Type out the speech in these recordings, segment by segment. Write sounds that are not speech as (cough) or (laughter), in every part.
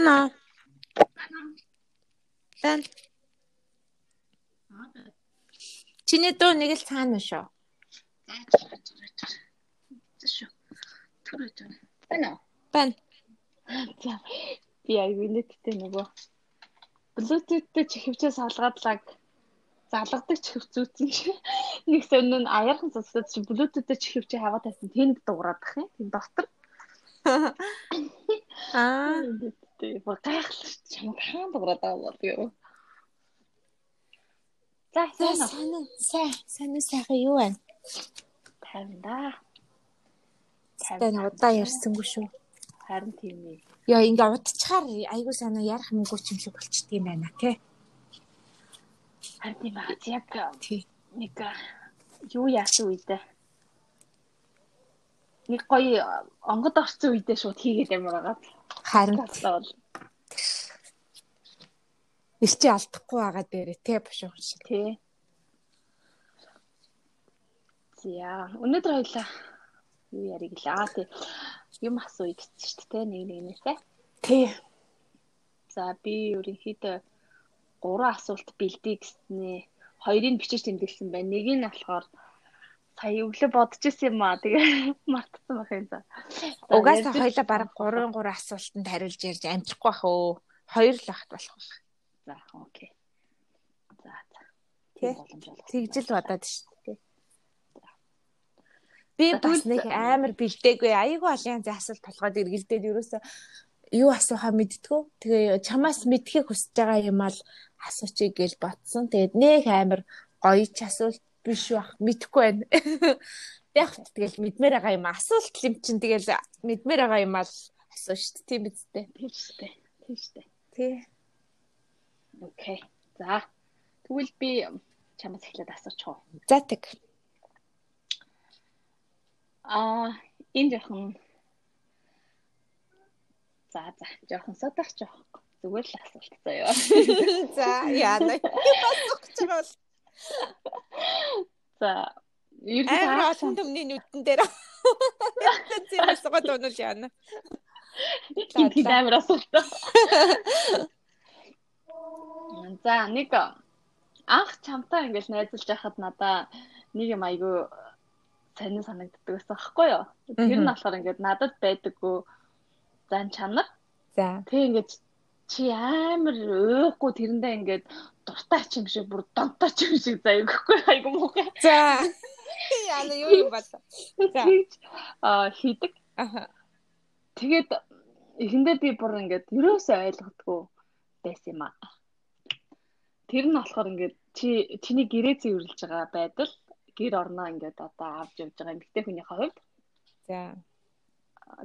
Байна уу? Байна. Чиний дуу нэг л цаана шүү. шүү. Түр өдөр. Байна уу? Байна. За би аягүй нэттэй нөгөө Bluetooth-тэй чихвчээ салгаад лаг залгадаг чихвч зүүцэн шиг нэг сонин аяархан сонсоод чи Bluetooth-тэй чихвчээ хаваа тавьсан тэнд дуурайх юм. Тэнд дотор. (laughs) Аа. Тэгээ гайхал чамд хаан дуурайд байгаа юу. За сайн сайн сайн сайхан юу вэ? Тайванда. Тань удаа ярьсангүй шүү. Харин тийм ээ. Яа ингээ удчихаар айгуу санаа ярах мөнгө ч юм шиг болчт юм байна тий. Харин тийм аа яг тий. Нэг юу яасан үедээ нэг гоё онгод орсон үедээ шууд хийгээд ямар байгаад харин бол их чи алдахгүй байгаа дээрээ тий бошоо шиг тий За өнөөдөр хоёлаа юу яриг л аа тий юм асууя гэсэн шүү дээ нэг нэгнээсээ. Тий. За би ерөнхийдөө гурван асуулт бэлдээ гэснээ хоёрыг бичиж тэмдэглэсэн байна. Нэг нь болохоор сая өглөө бодож исэн юм аа. Тэгээ (laughs) мартсан байх юм за. Угаасаа хоёлаа бараг 3 3 асуултанд хариулж ярьж амжихгүй бах өө. Хоёр л ахт болох байх. За окей. За за. Тийм боломж болох. Тэгжил бодоод шүү дээ. Би бас нэг амар бэлдээгүй айгүй олон янзын асуулт толгойд эргэлдээд ерөөсөө юу асуухаа мэдтгүү. Тэгээ чамаас мэдхийг хүсэж байгаа юм ал асуучих гэж бодсон. Тэгээд нэг амар гоё ч асуулт биш бах мэдхгүй байна. (laughs) Яг тэгэл мэдмээр байгаа юм асуулт юм чинь тэгэл мэдмээр байгаа юм ал асуу шүү дээ. Тийм биз дээ. Тийм шүү дээ. Тийм шүү дээ. Тий. Окей. За. Тэгвэл би чамаас эхлээд асуучих уу? За тэг. Аа, энэ жоохон За за, жоохон содох жоох. Зүгээр л асуулт заяа. (laughs) За, яана. (laughs) Асуух гэж байгаа бол. За, ерөнхийдөө олон төмний нүдэн дээр. Зөв (laughs) асуугаад унал яана. Тийм амар асуулт. (laughs) За, нэг анх чамтай ингээл найзалж байхад надаа нэг юм айгүй сонин санагддаг байсан байхгүй юу. Тэр нь болохоор ингээд надад байдаггүй зан чанар. За. Тэг ингээд чи амар уухгүй тэрэндээ ингээд дуртай ч юм шиг бүр донтой ч юм шиг заяаггүй айгу муухай. За. (laughs) Яна юу юм бол. За. Аа хийдэг. Аха. Тэгээд эхэндээ би бүр ингээд юусоо ойлгодгүй байсан юм аа. Тэр нь болохоор ингээд чи чиний гэрээ цэвэрлж байгаа байдал гэр орноо ингээд одоо авч явж байгаа эмэгтэй хүнийхээ хувьд. За.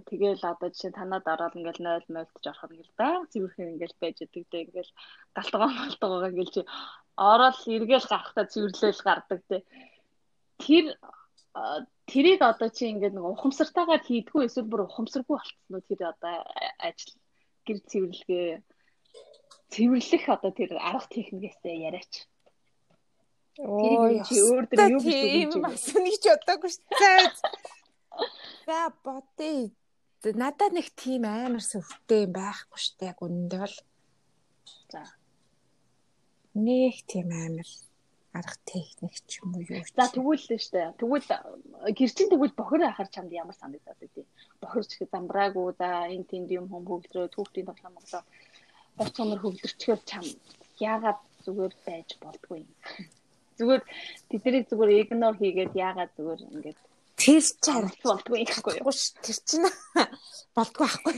Тэгэл одоо жишээ танаад ороод ингээл 0 мөлтж ороход ингээл байнга цэвэрхэн ингээл байж идэг дээ ингээл галтгоо малтгоогоо ингээл чи ороод эргээл гарахтаа цэвэрлэл гардаг дээ. Тэр тэрийг одоо чи ингээд нэг ухамсартайгаар хийдгүү эсвэл бүр ухамсаргүй болцсон уу тэр одоо ажил гэр цэвэрлэгээ цэвэрлэх одоо тэр арга техникээсээ яриач. Ой чи өөр дөр юу гэж юм асууж бодоогүй шүү дээ. За бодъё. Надад нэг тийм амар сүртэй юм байхгүй дээ. Яг үнэндээ бол. За. Нэг тийм амар арга техник ч юм уу юу. За тэгвэл л дээ. Тэгвэл гэрчин тэгвэл бохор ахаар чамд ямар санагдаад байдیں۔ Бохорч их замбраагүй за энэ тэнд юм хүм хөвгдрөө түүхтийн тоглоом моглоо. Гоц цомор хөвгдөрчгөө чам яагаад зүгээр байж болдгүй юм. (laughs) Зүгээр тэднийг зүгээр игнор хийгээд яагаад зүгээр ингээд тэр ч харах болдгүй байхгүй юу? Тэр чинь (laughs) болдгүй байхгүй.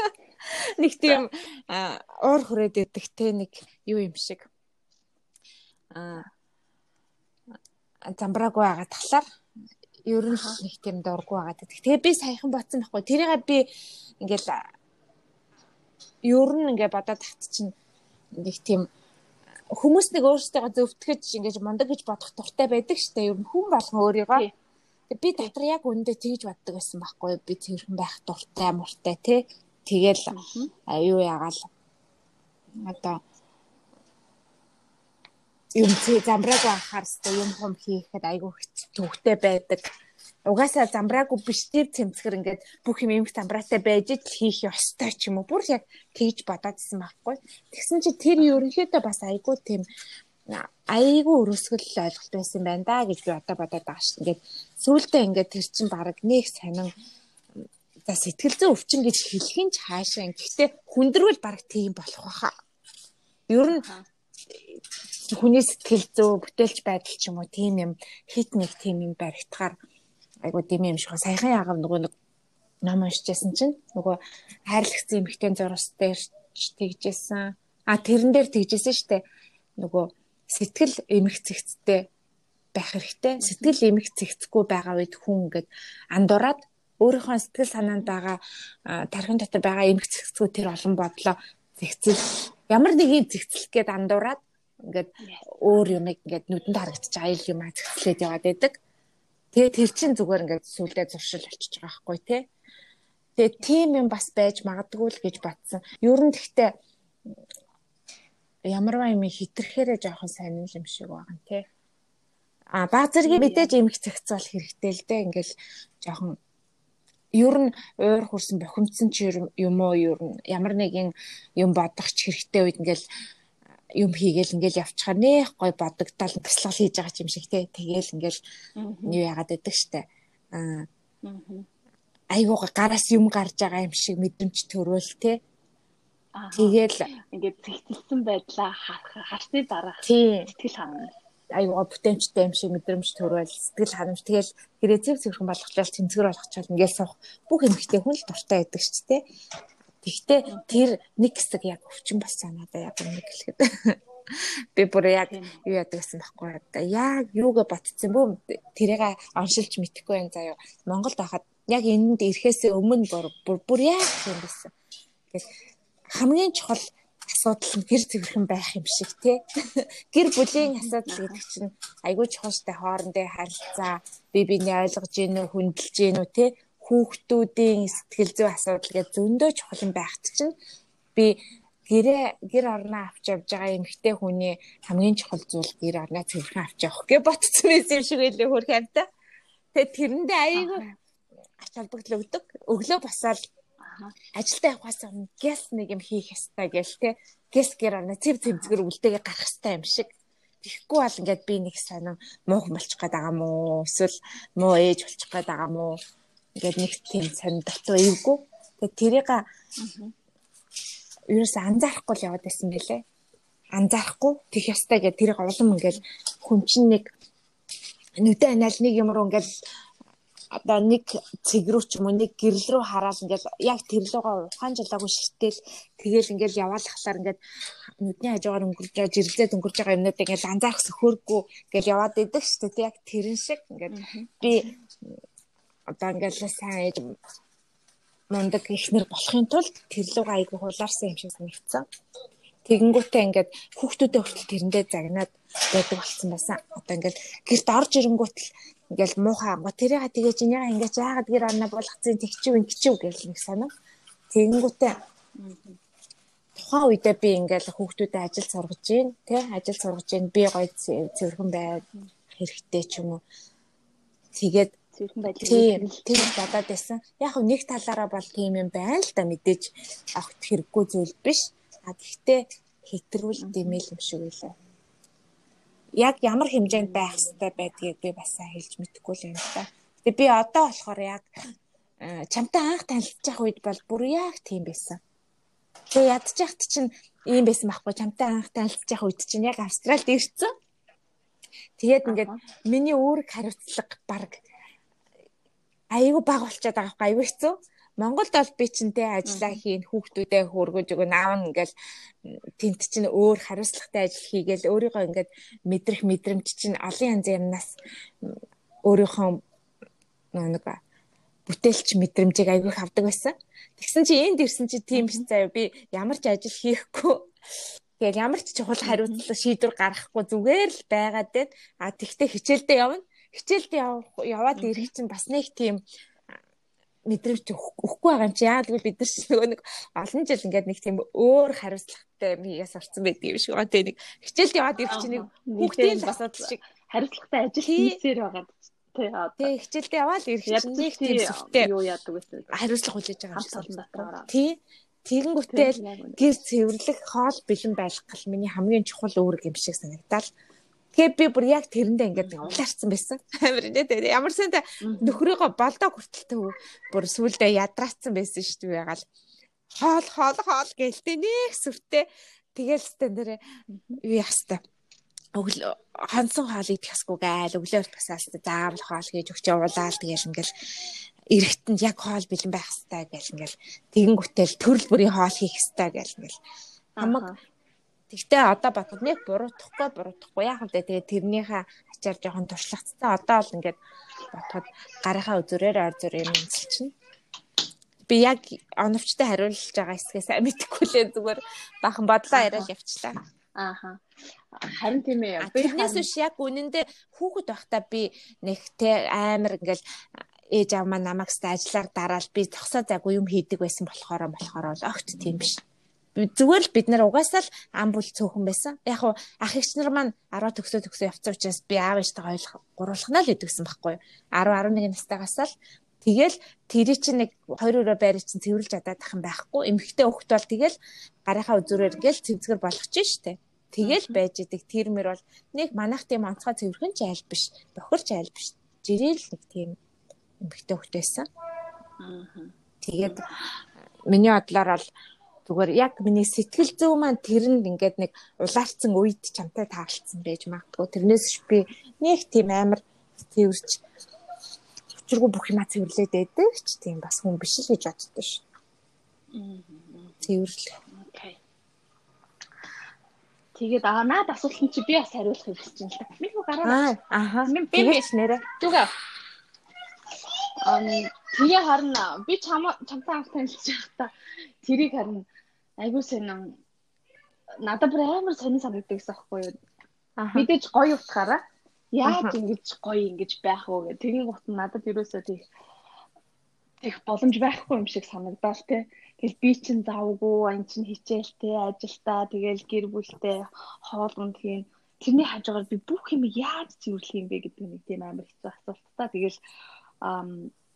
(laughs) Нэг тийм уур хүрээд идэх те нэг юу юм шиг. Аа замбраагүй байгаа талаар ер нь нэг тийм дурггүй байгаа гэдэг. Тэгээ би саяхан бодсон байхгүй. Тэрийг би ингээл ер нь ингээ бодоод тахт чинь нэг тийм хүмүүс нэг өөрсдөө зөвтгөж ингэж мундаг гэж бодох дуртай байдаг штэ. Ер нь хүн болгон өөрийгөө. Би дотор яг үндэ тэгж боддог байсан байхгүй. Би тэрхэн байх дуртай муртай тий. Тэгэл аюу ягаал. Одоо юм чи замбраг анхаар хэвээр юм хом хийхэд айгүй төвхтэй байдаг. угаасаа замбраагүй биш тэр цэмцгэр ингээд бүх юм эмх замбраатай байж л хийх ёстой ч юм уу. Бүр яг тэгж бодоодсэн байхгүй. Тэгсэн чи тэр ерөнхийдөө бас айгүй тийм айгүй өрөсгөл ойлголт байсан байна да гэж би одоо бодоод байгаа шүү. Ингээд сүүлдээ ингээд тэр чин баг нэг сонин за сэтгэл зүйн өвчин гэж хэлэх нь ч хаашаа. Гэхдээ хүндрүүл баг тийм болох байхаа. Ер нь хүний сэтгэл зүй бүтээлч байдал ч юм уу тийм юм хит нэг тийм юм баригдахаар айгуу дэм юм шиг саяхан яагав нөгөө нэг ном уншижсэн чинь нөгөө хайрлагцсан эмэгтэй зурс дээр тэгжсэн. А тэрэн дээр тэгжсэн штэ нөгөө сэтгэл эмх цэгцтэй байх хэрэгтэй. Сэтгэл эмх цэгцгүй байгаа үед хүн ингээд андуураад өөрийнхөө сэтгэл санаанд байгаа тархин дотор байгаа эмх цэгцгүй тэр олон бодлоо зэгцэл ямар нэгэн зэгцэлх гээд андуураад ингээд өөр юмыг ингээд нүдэнд харагдчих аял юм а зэгцлээд яваад байдаг. Тэгээ тэр чин зүгээр ингээд сүулдэ зуршил болчихж байгаа байхгүй тий. Тэгээ тийм юм бас байж магадгүй л гэж батсан. Ер нь гэхдээ ямарваа юм хитрхээрээ жоохон сайн юм шиг байгаа юм тий. А баг зэргийн мэдээж эмх цэгцэл хэрэгтэй л дээ. Ингээл жоохон ер нь уур хурсан бохимдсан ч юм уу ер нь ямар нэгэн юм бодох ч хэрэгтэй үед ингээл юм хийгээл ингээл явчихаар нэх гой бодогдол туслал хийж байгаа юм шиг те тэгээл ингээл юу яагаад байдаг штэ? Аа айгууга гараас юм гарч байгаа юм шиг мэдрэмж төрөөл те тэгээл ингээд зэгцэлсэн байдлаа харсны дараах сэтгэл ханаа аюугаа бүтээмжтэй юм шиг мэдрэмж төрөөл сэтгэл ханамж тэгэл гэрээцэг цэвэрхэн болгочлал тэнцгэр болгочвол ингээл суух бүх эмхтэй хүн л дуртай байдаг ч тийм Тэгтээ тэр нэг хэсэг яг өвчин бас санаадаа яг нэг хэлэхэд. (laughs) Би бүр яг юу яадаг гэсэн байхгүй одоо яг юугаа ботцсон бөө тэрийг оншилж мэдэхгүй юм заяа. Монголд байхад яг энэнд ирэхээс өмнө бүр бүр яг юм байсан. Тэгэл хамгийн чухал асуудал нь гэр зэвэрхэн байх юм шиг тий. (laughs) Гэр бүлийн асуудал гэдэг чинь айгүй чухалтай хоорондын харилцаа, бие биений ойлгож гин үү, хүндэлж гин үү тий хүүхдүүдийн сэтгэл зүй асуудал гэж зөндөө чухал юм байхт чинь би гэрээ гэр орноо авч явж байгаа эмэгтэй хүний хамгийн чухал зүйл гэр орноо цэвэрхэн авч явах гэж ботцсон юм шиг байлээ хөрх амта. Тэгээ тэрэндээ аягүй ач холбогдол өгдөг. Өглөө босоод ажилдаа явахаас өмнө гэс нэг юм хийх ёстой гэл те. Гэс гэр орноо цэв цэвзгэр үлдээгээ гарах ёстой юм шиг. Тэгэхгүй бол ингээд би нэг сонин муухан болчих гээд байгаа мó эсвэл муу ээж болчих гээд байгаа мó ингээд нэг тийм сонь дотоо эвгүй. Тэгээ тэрийг ерөөс анзаарахгүй л яваад байсан байлээ. Анзаарахгүй тех ястай гэдэг тэрийг улам ингээл хүн чинь нэг нүдэ анаал нэг юм руу ингээл одоо нэг цэг рүү ч юм уу нэг гэрэл рүү хараад ингээл яг тэр лугаа ухаан жилаагүй шигтэл тэгэл ингээл яваалахлаар ингээд нүдний хажуугаар өнгөрж байгаа жирлээд өнгөрж байгаа юмнууд ингээл анзаарах сөхөөргүй ингээл яваад идэг шүү дээ яг тэрэн шиг ингээд би одоо ингээд сайн ээж мундаг ихнэр болохын тулд тэр лугаа айгүй хулаарсан юм шиг санагдсан. Тэгэнгүүтээ ингээд хүүхдүүдээ хүртэл тэрэндээ загнаад байдаг болсон байсан. Одоо ингээд гэрт орж ирэнгүүт л ингээд муухай ангу тэрийг тэгээ чинийга ингээд яагаад гэр орно болгоцсон тэгчив ингэчив гэж нэг санаа. Тэгэнгүүтээ тухайн үедээ би ингээд хүүхдүүдэд ажил сургаж гин тий ажил сургаж гин би гоё цэвэрхэн бай хэрэгтэй ч юм уу. Тэгээд цэвэрхэн байдлыг тийм тийм бодоод байсан. Яг нь нэг талаараа бол тийм юм байна л да мэдээж авах хэрэггүй зүйл биш. А гэхдээ хэтрүүл дэмэл юм шиг үлээ. Яг ямар хэмжээнд байх хэрэгтэй байдгийг би бас хэлж мэдэхгүй л юм да. Тэгээ би одоо болохоор яг э, чамтай анх танилцчих үед бол бүр яг тийм байсан. Тэгээ ядчихт чинь ийм байсан байхгүй чамтай анх танилцчих үед чинь яг Австралид ирсэн. Тэгээд ингээд миний үүрэг хариуцлага баг айгүй баг болчиход байгаа байхгүй айгүй хэцүү. Монголд бол би чинь те ажиллаа хийн хүүхдүүдээ хөргөж өгөө наавн ингээл тент чинь өөр хариуцлагатай ажил хийгээл өөрийгөө ингээд мэдрэх мэдрэмж чинь олон янзын юмнаас өөрийнхөө нэг бүтээлч мэдрэмжийг айгүй авдаг байсан. Тэгсэн чи энд ирсэн чи тийм биш заяа би ямар ч ажил хийхгүй. Тэгэл ямар ч чухал хариуцлага шийдвэр гаргахгүй зүгээр л байгаад байна. А тэгтээ хичээлдээ явна. Хичээлд яваад ирэх чинь бас нэг тийм мэдрэмж өгөхгүй байгаа юм чи яа гэвэл бид нар чинь нөгөө нэг олон жил ингээд нэг тийм өөр хариуцлагатай мийгээс орсон байдаг юм шиг байгаа тийм нэг хичээлд яваад ирэх чинь нэг хүүхдийн асуудал шиг хариуцлагатай ажил хийсээр байгаа. Тэгээ хичээлдээ яваал ирэх чинь нэг тийм сүртэй юу яадаг гэсэн. Хариуцлага хүлээж байгаа юм шиг байна. Тий. Тэгэнгүүтэл гэр цэвэрлэх хоол бэлэн байх гал миний хамгийн чухал үүрэг юм шиг санагдал. Тэгээ би бүр яг тэрэндээ ингээд улаарсан байсан. (laughs) Амар нэ ямар сэнт нөхрөөгөө болдоо хүртэл бүр сүулдэ ядраацсан байсан шүү дээ ягаал. Хоол хоол хоол гэлтэй нэг сүртэй. Тэгэл стен дээр юу хэвээр өглөө хонсон хоол идэх хэсгүү гайл өглөөр тасаас заавал хоол хийж өгч явуулаад тэгэл ингээл эрэхтэнд яг хоол бэлэн байх хэвээр гэл ингээл. Тэгэн гүтэл төрөл бүрийн хоол хийх хэвээр гэл ингээл. Хамаг Тэгтээ одоо бодоход нэг буруутахгүй буруутахгүй яах вэ тэгээ тэрнийхээ ачаар жоохон туршлагацтай одоо бол ингээд бодоход гарынхаа үзүүрээр ор зүр юм үнсэлчин би яг оновчтой хариулж байгаа хэсгээ сайн мэдэхгүй лээ зүгээр бахан бодлоо яриад явчлаа. Ааха. Харин тийм ээ. Тэрнээс биш яг үнэндээ хүүхэд байхдаа би нэг те амар ингээл ээж аав маань намайг ста ажиллаар дараал би зогсоо зайгүй юм хийдэг байсан болохоор болохоор бол огт тийм биш. Зүгээр л бид нар угаасаа л ам бүл цөөхөн байсан. Яг уу ах эгч нар маань 10 төгсөө төгсөө явцсан учраас би аав ээжтэйгээ ойлгох гурвуулхнаа л идэвсэн байхгүй юу. 10 11 настайгаас л Тэгэл тэрий чинь нэг хоёр өрөө байрыг чинь цэвэрлж чадаад ах юм байхгүй. Эмхтэй хөхт бол тэгэл гарынхаа үзүүрээр ингээл цэвцгэр болгож штэ. Тэгэл байж идэг тэрмэр бол нэг манайх тийм онцгой цэвэрхэн ч айл биш. Бохирч айл биш. Жирэл нэг тийм эмхтэй хөхт байсан. Тэгээд миний бодлоор бол зүгээр яг миний сэтгэл зүй маань тэрэнд ингээд нэг улаарцсан үед чамтай таалцсан байж магадгүй. Тэрнээс би нэг тийм амар цэвэрч учиргүй бүх юмаа цэвэрлээд байдаг ч тийм бас хүн биш л гэж боддоо шүү. Цэвэрлэх. Окей. Тэгээд аа наад асуулт нь чи би бас хариулах юм гэж байна л да. Минь гараа. Аа. Би биш нэрэ. Түгэ. Ам тэгээ харна би чам чамтай анх танилцж байхдаа тэрийг харна айгуу сонин надад бүр амар сонин санагддаг гэсэн аахгүй юу. Мэдээж гоё утгаараа. Яаж ингэж гоё ингэж байх вэ гэх. Тэрийн гут надад ерөөсөө тийх тех боломж байхгүй юм шиг санагдал те. Тэгэл би чин завгүй ан чин хичээлтэй ажилтаа тэгэл гэр бүлтэй хоолунд хийн. Тэрний хажуугаар би бүх юм яаж цэвэрлэх юм бэ гэдэг нэг тийм амар хэцүү асуулт та. Тэгэл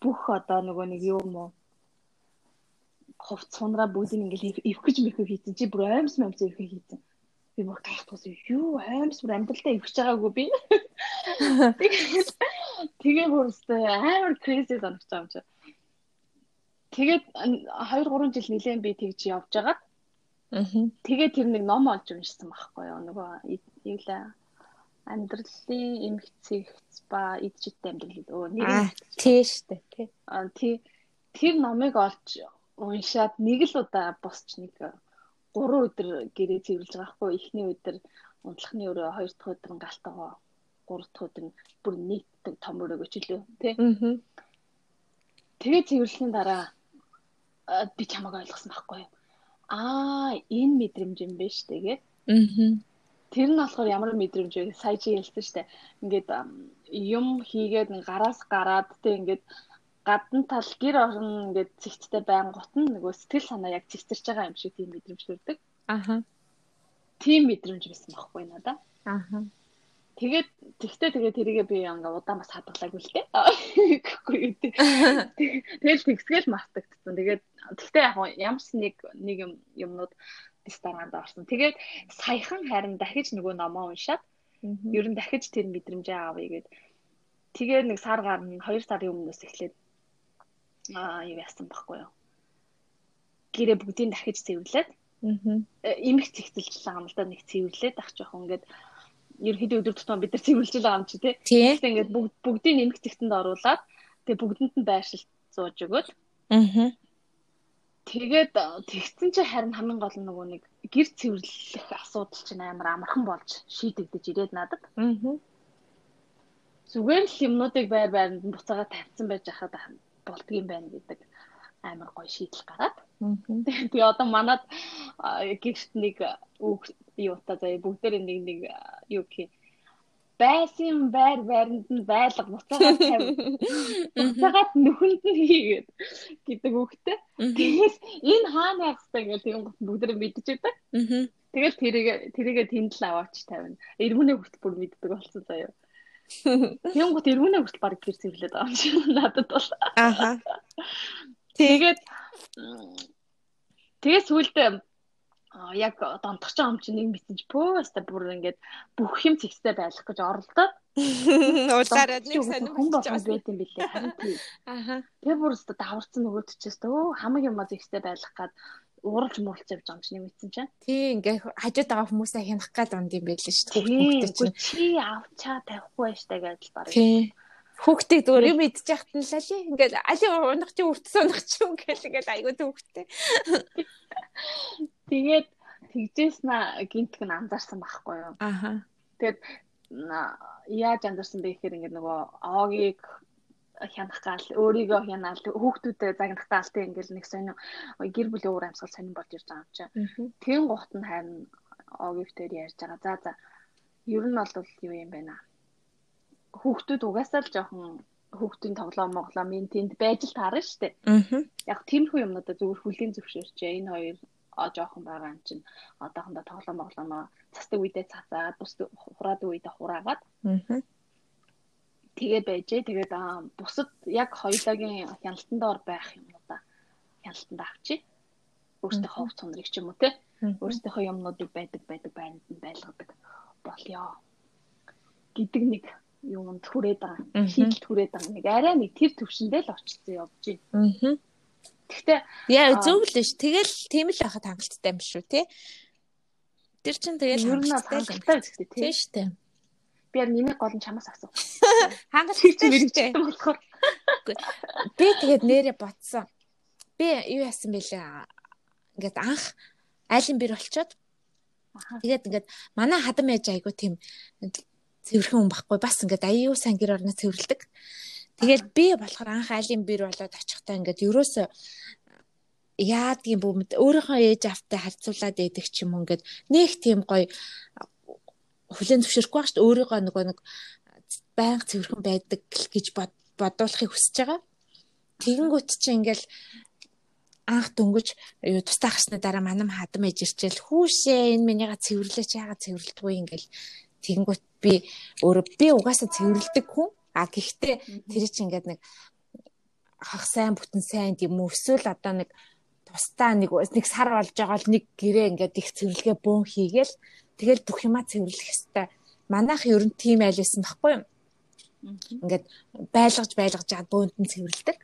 бүх одоо нөгөө нэг юм уу хувц сунраа бүгдийг ингээл ивх гэж мэхүү хийцэн. Чи бүр аимс мэмс ивхээ хийцэн. Би бүр гайхтгаас юу аимс бүр амьдралдаа ивч байгаагүй би. Тэгээд тэгээ бүрстэй амар crazy санагч байгаа юм чи. Тэгээд 2 3 жил нилээн би тэгж явж байгаад тэгээ тэр нэг ном олж уншсан байхгүй юу? Нөгөө юу лээ амьдралын эмгцэгц ба иджиттэй амьдрал. Өө нэр тийштэй тий. А тий. Тэр номыг олж уншаад нэг л удаа босч нэг 3 өдөр гэрээ цэвэрлж байгаа хгүй эхний өдөр унтлахны өрөө хоёр дахь өдөр нь галтагаа гурав дахь өдөр нь бүр нийтдэг том өрөөгөө ч илүү тий. Тэгээ цэвэрлэхийн дараа би чамайг ойлгосон байхгүй юу? Аа энэ мэдрэмж юм биш тэгээд. Тэр нь болохоор ямар мэдрэмж вэ? Сая чи хэлсэн шүү дээ. Ингээд юм хийгээд гараас гараад тий ингээд гадна тал гэр орон ингээд цэгцтэй байн готн нөгөө сэтгэл санаа яг цэгцэрч байгаа юм шиг тийм мэдрэмж төрдөг. Аха. Тийм мэдрэмж байсан байхгүй надаа. Аха. Тэгээд тэгтээ тэгээ тэрийгээ би ингээ удаан бас хадгалаагүй л дээ. Гэхгүй юу. Тэгэл тэгсгээл мартагдсан. Тэгээд тэгтээ яг ямар ч нэг нэг юм юмнууд дистарганд орсон. Тэгээд саяхан харин дахиж нөгөө номоо уншаад ер нь дахиж тэр мэдрэмжээ авъя гэд тэгээ нэг сар гарна 2 сарын өмнөөс эхлээд аа юу яасан баггүй юу. Гэрээ бүгдийг дахиж цэвэрлээд аа имэх цэгцэлж байгаа юм л да нэг цэвэрлээд ах жоох ингээд ерөнхийдөө өдөр тутмаа бид нар цэвэрлж байгаа юм чи тий. Тэгэхдээ ингээд бүгд бүгдийг нэмэх цэгтэнд оруулаад тэгээ бүгдэнд нь байршил зууж өгöd. Аа. Тэгээд тэгсэн чи харин хамгийн гол нь нөгөө нэг гэр цэвэрлэх асуудал чинь амар амархан болж шийдэгдэж ирээд надад. Аа. Зүгээр л юмнуудыг байр байранд нь буцаага тавьсан байж хахад болдгийм байна гэдэг амар гоё шийдэл гараад. Тэгээ (laughs) одоо манад гэрт нэг үг юу та заяа бүгдээр нэг нэг юу гэх байсан байр байранд нь байлга буцаагаад тавь. (laughs) Буцаагаад нөхөнд нь хийгээд гэдэг үгтэй. Тэгээс энэ хаана байх вэ гэх тийм бүгдээр мэдчихэдэг. Тэгэл тэрийг тэрийгэ тэндл аваач тавина. Эргүүний хүртэл бүр мэддэг болсон заяа. (laughs) Тэнгүүт эргүүнээ хүртэл баг гэр цэвэрлээд байгаа юм шиг надад бол. Аха. (laughs) Тэгээд тэгээд сүулдэ яг донтох ч юм чинь нэг чи пөөста бүр ингээд бүх юм зэгстэй байх гэж оролдоод (laughs) уулаараа нэг болох байт юм билээ. Аха. Тэр бүр өстө даварцсан нөгөөдчээс өө хамаг юм зэгстэй байх гад ууралж муулж явж байгаа юм чинь мэдсэн чинь. Тий ингээ хажууд байгаа хүмүүсээ хянах гад унд юм байл шүү дээ. Хүүхдээ чинь. чи авчаа тавихгүй байж таа гэж баг тий. Хүүхдээ зүгээр юм идчих хат нь лали ингээл али унах чи үртс унах чи ингээл ингээл айгуу түүхтэй (laughs) Тэгээд тэгжээснэ гинтг нь анзаарсан байхгүй юу. Аха. Тэгээд яаж анзаарсан бэ гэхээр ингээд нөгөө оогийг хянах гал өөрийгөө хянаал хүүхдүүдэд загнах гал тэг ингээл нэг сонин гэр бүлийн уур амьсгал сонин болж ирж байгаа юм чинь. Тэн гут нь харин оогийг тэр ярьж байгаа. За за ер нь бол юу юм бэ наа. Хүүхдүүд угаасаа л жоохон хүүхдийн тоглоом моглоом энэ тэнд байж л таарна дээ. Яг тиймэрхүү юмнуудаа зөвхөн хүлийн зөвшөөрчээ. Энэ хоёр жоохон байгаа юм чинь одоохондоо тоглоом боглоомоо цасдаг үедээ цацаад бус хураад үедээ хураагаад тэгээд байжээ. Тэгээд бусад яг хоёулагийн хяналтан доор байх юмнуудаа хяналтанд авчи. Өөртөө хов цонрыг ч юм уу те. Өөртөөхөө юмнуудыг байдаг байдаг байнд нь байлгадаг болёо гэдэг нэг юмд хүрээд байгаа. Хийлд хүрээд байгаа. Нэг арай нэг тэр төвшөндөө л очсон явж байна. Аа Гэхдээ яа зөв л ш. Тэгэл тийм л байхад хангалттай юм шүү те. Тэр чин тэгэл хангалттай л тийм шүү дээ. Би яа миний гол нь чамаас асуу. Хангалттай мэрэгчтэй болохоор. Би тэгээд нэрээ ботсон. Би юу яасан бэлээ. Ингээд анх айлын бэр болчоод Тэгээд ингээд манай хадам ээж айгу тийм цэвэрхэн хүн байхгүй бас ингээд аюу сан гэр орно цэвэрлдэг. Тэгэл би болохоор анх айлын бэр болоод очихтаа ингээд ерөөсөө яадгийн бүүмэд өөрийнхөө ээж автаа харьцуулаад идэх ч юм уу ингээд нэг тийм гоё хүлэн зөвшөөрөхгүй байх шүү дээ. Өөрийгөө нөгөө нэг байнга цэвэрхэн байдаг гэж бодуулахыг хүсэж байгаа. Тэгэнгүүт чи ингээл анх дөнгөж юу тустай хасны дараа манам хадам ээж ирчээл хүүшээ энэ минийга цэвэрлээч яагаад цэвэрлдэггүй? ингээл тэгэнгүүт би өөрөө би угаасаа цэвэрлдэг хүн. А гэхдээ тэр чинь ингээд нэг хах сайн бүтэн сайн юм уу? Эсвэл одоо нэг тусдаа нэг нэг сар болж байгаа л нэг гэрээ ингээд их цэвэрлэгээ бөөн хийгээл тэгэл бүх юмаа цэвэрлэх хэвээр манайх ер нь тийм айлсан баггүй юм. Ингээд байлгаж байлгаж жаад бөөнд нь цэвэрлдэг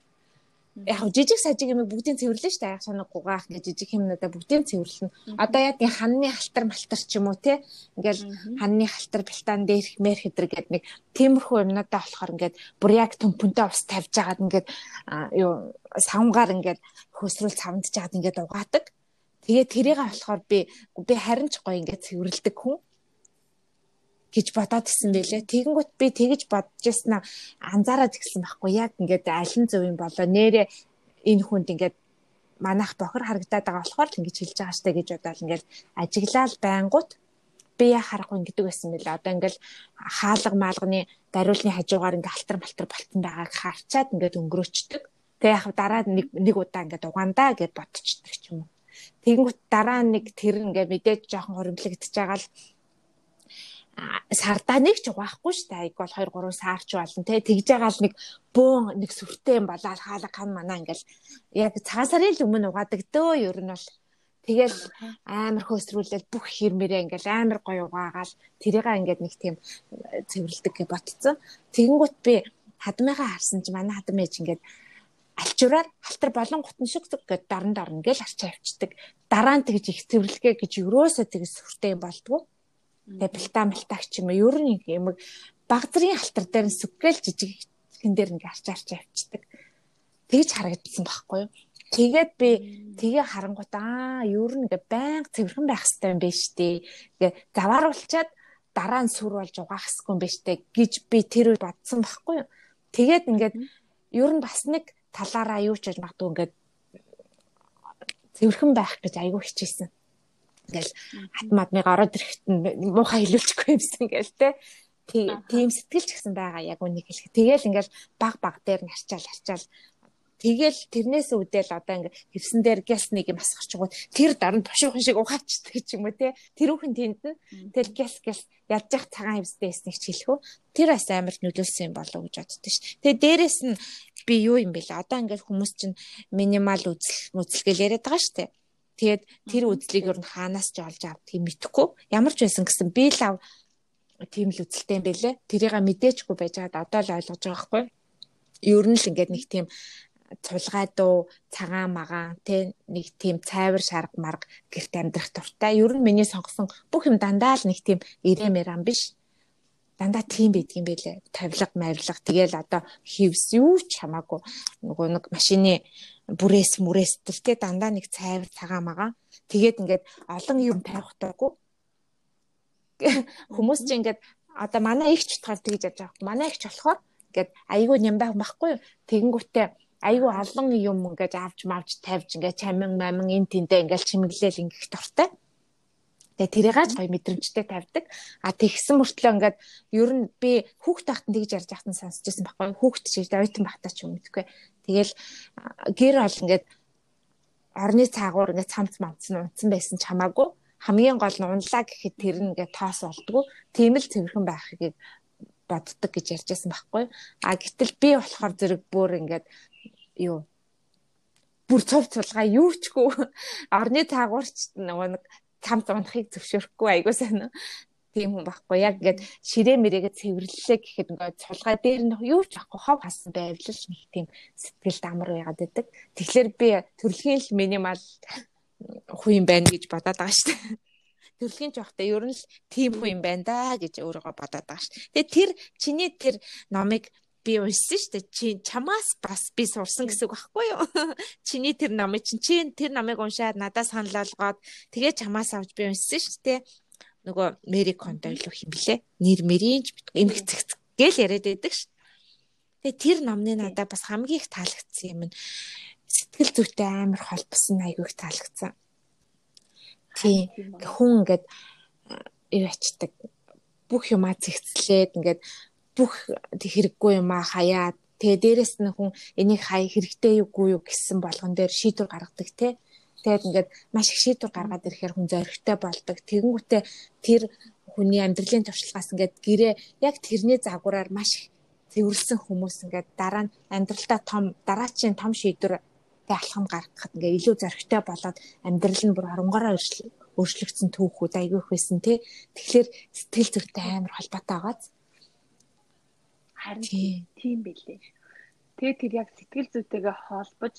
яг жижиг сажиг юм бүгдийг цэвэрлэн шүү дээ. Яг санаггүйгаах ингээ жижиг юмнуудаа бүгдийг цэвэрлэнэ. Одоо яг энэ ханны халтар малтар ч юм уу те. Ингээл ханны халтар бэлтаан дээрх мэр хэдэр гэд нэг тиймэрхүү юмнуудаа болохоор ингээд бүр яг төмпөнтэй ус тавьж агаад ингээд юу савнгаар ингээд хөөсрүүл цавдж агаад ингээд угаадаг. Тэгээ тэрийг болохоор би би харин ч гоё ингээд цэвэрлдэг хүн гэж бодоод исэн байлээ. Тэгэнгүүт би тэгэж бодож яснаа анзаараад ирсэн байхгүй яг ингээд аль нь зөв юм болоо нэрэ энэ хүнд ингээд манайх бохор харагдаад байгаа болохоор л ингэж хэлж байгаа штэ гэж бодоод ингээд ажиглал байнгут би яа харахгүй ингэдэг байсан мэлээ. Одоо ингээл хаалга маалганы дариулны хажуугаар ингээ алтар малтар болтон байгааг харчаад ингээд өнгөрөөчдөг. Тэгээ яг дараа нэг нэг удаа ингээд угаандаа гэд бодчихдаг ч юм уу. Тэгэнгүүт дараа нэг тэр ингээ мэдээж жоохон хоримтлагдчихж байгаа л сардаа нэг ч угаахгүй шүү дээ. Айг бол 2 3 сар ч болно те. Тэгж байгаа л нэг бөөн нэг сүртэй юм болоо хаалга хан манаа ингээл яг цагаан сарын л өмнө угаадаг дөө ер нь бол Тэгэл амар хөөсрүүлэл бүх хэрмэрээ ингээл амар гоё угаагаал тэрийгээ ингээд нэг тийм цэвэрлдэг гэж ботцсон. Тэгэнгүүт би хадмыгаа харсан чи манай хадам ээж ингээд алчураар халтар болон гутан шиг гээд даран дарна гэж арчаа авчдаг. Дараа нь тэгж их цэвэрлэгээ гэж өрөөсөө тэгж сүртэй юм болдгоо. Тэгээ бэлтаа мэлтаач юм ер нь юм багзрын халтар дээр нь сүггээл жижиг хэн дээр ингээ арч арч авчдаг. Тэгж харагдсан байхгүй юу? Тэгээд би тгээ харангуут аа ер нь ингээ байнга цэвэрхэн байх хэрэгтэй юм байна штэ. Ингээ завааруулчаад дараа нь сүр болж угаах хэсгүй юм байна штэ гэж би тэр үед бодсон байхгүй юу? Тэгээд ингээд ер нь бас нэг талаараа юу ч гэж магадгүй ингээд цэвэрхэн байх гэж айгүй хичээсэн ингээл хатмадмыг ороод ирэхэд муухай хэлүүлчихгүй юмсан ингээл те тийм сэтгэлч гэсэн байгаа яг үнийг хэлэх. Тэгээл ингээл баг баг дээр нь арчаал арчаал Тэгэл тэрнээс үүдэл одоо ингээ хевсэн дээр гяс нэг юм асгарч гоо тэр даран тушуухан шиг ухаачдаг ч юм уу те. Тэрүүхэн тэнд нь тэгэл гяс гяс ядж явах цагаан хевстэй эснийг ч хэлэхүү. Тэр бас амар нөлөөлсөн юм болов гэж боддоо ш. Тэгээ дээрэс нь би юу юм бэ лээ. Одоо ингээ хүмүүс чинь минимал үзэл үзэлгээл яриад байгаа штэ. Тэгээд тэр үзлийг ер нь хаанаас ч олж авдгийг мэдэхгүй. Ямар ч байсан гэсэн би л тийм л үзэлтэй юм бэлээ. Тэрийг мэдээчгүй байж байгаад одоо л ойлгож байгаа байхгүй. Ер нь л ингээд нэг тийм цулгай дуу цагаан магаан тэ нэг тийм цайвар шарга марга гэрт амьдрах дуртай. Ер нь миний сонгосон бүх юм дандаа л нэг тийм ирэмэр ам биш. Дандаа тийм байдгийн байлээ. Тавилга, мавилга тэгэл одоо хевс юу ч хамаагүй нөгөө нэг машины бүрээс мүрээс төр тэ дандаа нэг цайвар цагаан магаан. Тэгээд ингээд олон юм тавих таагүй. Хүмүүс чинь ингээд одоо манай ихч утгаар тэгж яаж байгаа. Манай ихч болохоор ингээд айгүй нямбай байхгүй. Тэгэнгүүтээ айгүй олон юм ингээд авч мавч тавьж ингээд чамин мамин эн тэнтэй ингээд чимэглээл ингээд дуртай. Тэгээ тэрийгаач гоё мэдрэмжтэй тавьдаг. А тэгсэн мөртлөө ингээд ер нь би хүүхд тахтан тэгж ярьж нь сонсч байсан байхгүй. Хүүхд ч гэж ойтон багтаа ч юм мэдгүй. Тэгэл гэр ол ингээд орны цаагуур ингээд цамц мамцсан унтсан байсан ч хамаагүй хамгийн гол нь унлаа гэхэд тэр нь ингээд тоос болдгоо. Тийм л цэвэрхэн байхыг боддог гэж ярьжсэн байхгүй. А гэтэл би болохоор зэрэг бүр ингээд юу бүр цов цулгаа юу чгүй орны таагуурч нөгөө нэг цам зунахыг зөвшөөрөхгүй айгуу сайн тийм хүн байхгүй яг ингээд ширээ мэрэгээ цэвэрлэлээ гэхэд ингээд цулгаа дээр нь юу ч ахгүй хов хасан байвлал нэг тийм сэтгэл дамар байгаад байдаг. Тэгэхээр би төрөлхийн л минимал хүн юм байна гэж бодоод байгаа шүү дээ. Төрөлхийн жоохтой ер нь л тийм хүн юм байна да гэж өөрийгөө бодоод байгаа шүү. Тэгээ тэр чиний тэр номыг би уншсан шүү дээ. Чи чамаас бас би сурсан гэсэн үг байхгүй юу? (laughs) Чиний тэр номыг чинь чи тэр номыг уншаад надад санал болгоод тэгээ чамаас авч би уншсан шүү дээ. Нөгөө Мэри Кондо илүү хэм блэ? Нэр Мэрийн ч эмх цэгц гээл яриад байдаг шүү. Тэгээ тэр номны надад бас хамгийн их таалагдсан юм нь сэтгэл зүйтэй амар холбосон айгүй их таалагдсан. Тий. Хүн ингээд юу ячдаг бүх юмаа зэгцлээд ингээд бүх хэрэггүй юм а хаяад тэгээ дээрэс нь хүн энийг хай хэрэгтэй юугүй юу гэсэн болгон дээр шийдвэр гаргадаг те тэгээд ингээд маш их шийдвэр гаргаад ирэхээр хүн зоригтой болдог тэгэнгүүтээ тэр хүний амьдралын туршлагаас ингээд гэрээ яг тэрний загвараар маш их цэвэрлсэн хүмүүс ингээд дараа нь амьдралдаа том дараачийн том шийдвэр алхам гаргахад ингээ илүү зоригтой болоод амьдрал нь бүр оронгороо өөрчлөгдсөн түүхүүд айгүйх байсан тий. Тэгэхээр сэтгэл зүйтэй амар холбоотой байгааз. Харин тийм билээ. Тэгээ тэр яг сэтгэл зүйтэйгээ холбож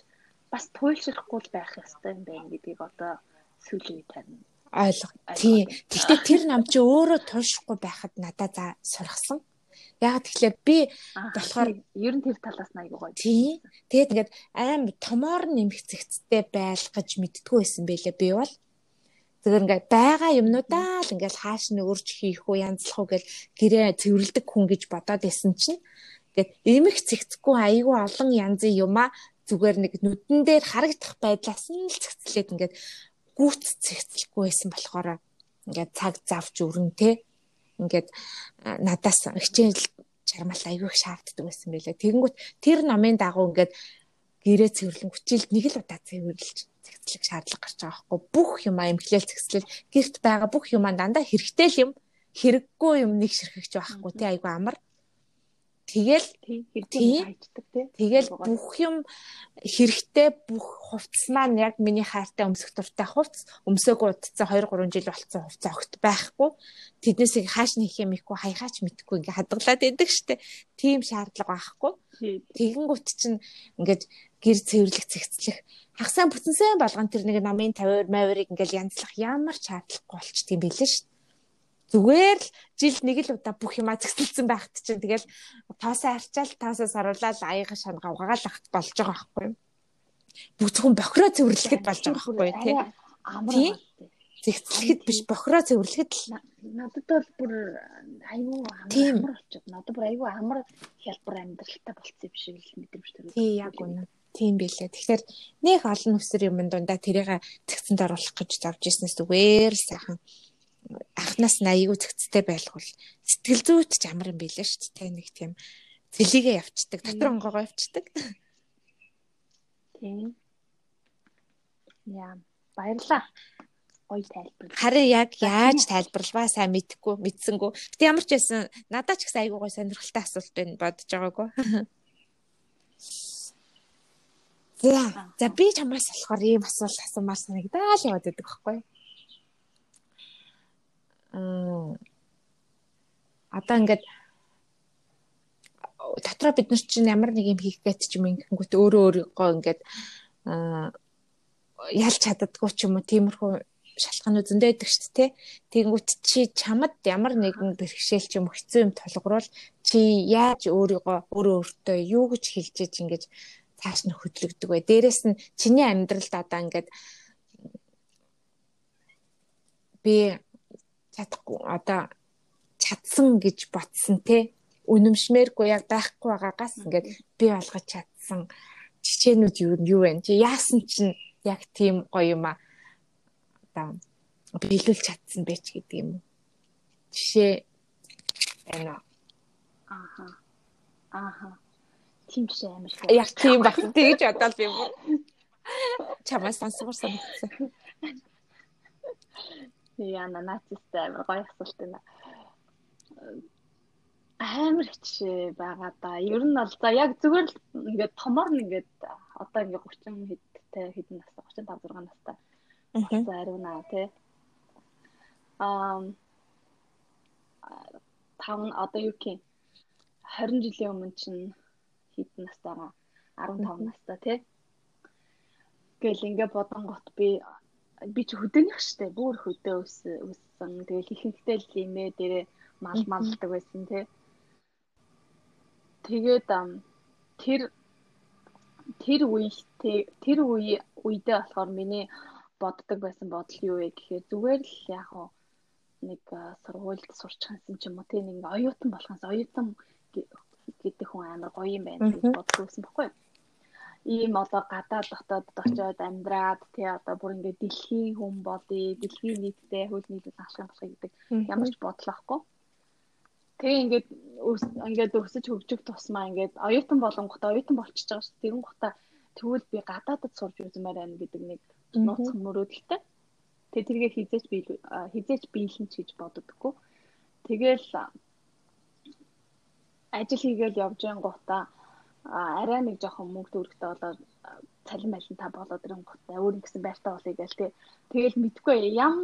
бас туйлшрахгүй байх ёстой юм байна гэдгийг одоо сүүлийн харна. Ойлго. Тийм. Гэхдээ тэр нам чи өөрөө туйлшрахгүй байхад надад за сургасан. Яг тэгэхээр би болохоор ер нь тэр талаас нь аягүй гоё. Тийм. Тэгээд ингээд аим томоор нэмэх зэгцтэй байл гэж мэдтгүү байсан байлээ би бол. Тэгэхээр ингээд байгаа юмнуудаа л ингээд хааш нь өрж хийх үү янзлах уу гэл гэрээ цэвэрлдэг хүн гэж бодоод исэн чинь ингээд эмх цэгцэхгүй айгүй олон янзын юмаа зүгээр нэг нүдэн дээр харагдах байдлаас нь л цэгцлээд ингээд гүт цэгцлэхгүй байсан болохоор ингээд цаг завч өрн тэ ингээд надаас хичээл чармал айгүй шаарддаг байсан байлаа. Тэгэнгүүт тэр номын дагуу ингээд гэрээ цэвэрлэн хүчил нэг л удаа цэвэрлж цэгцлэх шаардлага гарч байгаа байхгүй. Бүх юм эмхлээл цэгцлэл гэрт байгаа бүх юм дандаа хэрэгтэй л юм хэрэггүй юм нэг ширхэгч байхгүй. Тий айгу амар Тэгэл тэгэл бүх юм хэрэгтэй бүх хувцс маань яг миний хайртай өмсөх дуртай хувцс өмсөөгүй удацсан 2 3 жил болцсон хувцас огт байхгүй. Тэднээсийг хааш нэх юм ихгүй хаяхаач мэдхгүй ингээ хадгалаад идэг штэ. Тийм шаардлага байхгүй. Тэгэнгүүт чинь ингээд гэр цэвэрлэх цэгцлэх хагасаа бүтэнсэн болгон тэр нэг намын 50 маврыг ингээл янзлах ямар ч шаардлагагүй болчих тийм билээ штэ зүгээр л жил нэг л удаа бүх юма зэгсэлсэн байхад чинь тэгэл тоосоо арчаал тоосоос оруулаад аяга шангаа угаагаал ахт болж байгаа байхгүй юу. Бүх зөвхөн бохироо цэвэрлэхэд болж байгаа байхгүй юу тий. Амар зэгцлэхэд биш бохироо цэвэрлэхэд л надад бол бүр аюу амар болчиход надад бүр аюу амар хялбар амьдралтай болцсон юм шиг л мэдрэмж төрөв. Тий яг үнэ. Тийм байлээ. Тэгэхээр нэг олон өсөр юм дундаа тэрийг тэгцэнд оруулах гэж завж ирснээс зүгээр сайхан анхнаас нь аягүй цэгцтэй байлгуул сэтгэл зүйт ч амар юм билээ шүү дээ нэг тийм цэлигээ явцдаг дотор онгоогоо явцдаг Тийм. Яа, баярлаа. Гоё тайлбар. Харин яг яаж тайлбарлаваа сайн мэдэхгүй, мэдсэнгүү. Гэтэ ямар ч байсан надад ч гэсэн айгүй гоё сонирхолтой асуулт байна бодож байгаагүй. (laughs) За, за би чамаас болохоор ийм асуулт асуумаар санагдаа л яваад байдаг байхгүй. Одоо ингээд дотроо бид нар чинь ямар нэг юм хийх гэж ч юм ингэнгүүт өөрөө өөрийгөө ингээд ялж чаддаггүй ч юм уу тиймэрхүү шалтгаанууд зөндөө байдаг шүү дээ. Тэгэнгүүт чи чамд ямар нэгэн бэрхшээл ч юм хэцүү юм тулгуурвал чи яаж өөрийгөө өөрөө өөртөө юу гэж хэлж иж ингэж цааш нь хөдлөгдөг вэ? Дээрэс нь чиний амьдралд одоо ингээд би чадахгүй одоо чадсан гэж ботсон те үнэмшмээргүй яг байхгүй байгаагаас ингээд би олгож чадсан чичээнүүд юу юу вэ? Чи яасан чинь яг тийм гоё юм а. Одоо биелүүлж чадсан бэ ч гэдэг юм? Жишээ байна. Ааха. Ааха. Тийм ч амар. Яг тийм баг. Тэгж бодоод би бүр чамаас сонсгор санагдсан. (laughs) Яна нацистай амар гоё асуулт байна амар хичээ байгаа да. Ер нь бол за яг зүгээр л ингээд томор нь ингээд одоо ингээд 30 хэдтэй хэдэн настай 35 6 настай. За ариуна тий. Аа тав одоо юу гэх 20 жилийн өмнө чинь хэдэн настайгаа 15 настай тий. Гэл ингээд бодонгот би би ч хөдөөнийх штэ бүр хөдөө өссөн. Тэгэл ихэнхдээ л имээ дээрээ мал малдаг байсан тий. Тэгээд тэр тэр үе тэр үе үедээ болохоор миний боддог байсан бодол юу вэ гэхээр зүгээр л яг хоо нэг сургуульд сурчихсан ч юм уу тийм нэг оюутан болохоос оюутан гэдэг хүн амар гоё юм байна гэж боддгоосэн баггүй. Ийм одоо гадаад дотоод очиод амьдраад тий одоо бүр ингээд дэлхийн хүн болъё, дэлхийн нийтдээ хөл нийтэд ашиг болох гэдэг ямар ч бодлоохгүй. Тэгээ ингээд ингээд өсөж хөгжих тусмаа ингээд оюутан болонгот оюутан болчихж байгаа шүү. Тэрэн гутаа тэгвэл би гадаадд сурж үзмээр байна гэдэг нэг нууц мөрөөдөлтэй. Тэгээ тэргээ хизээч би хизээч биелэн ч гэж боддоггүй. Тэгээл ажил хийгээл явж байгаа гутаа арай нэг жоохон мөнгө төгрөгтэй болоод цалин байлан та болоод ирэн гутаа өөр нэгсэн байртаа болъё гээл тий. Тэгэл мэдгүй ям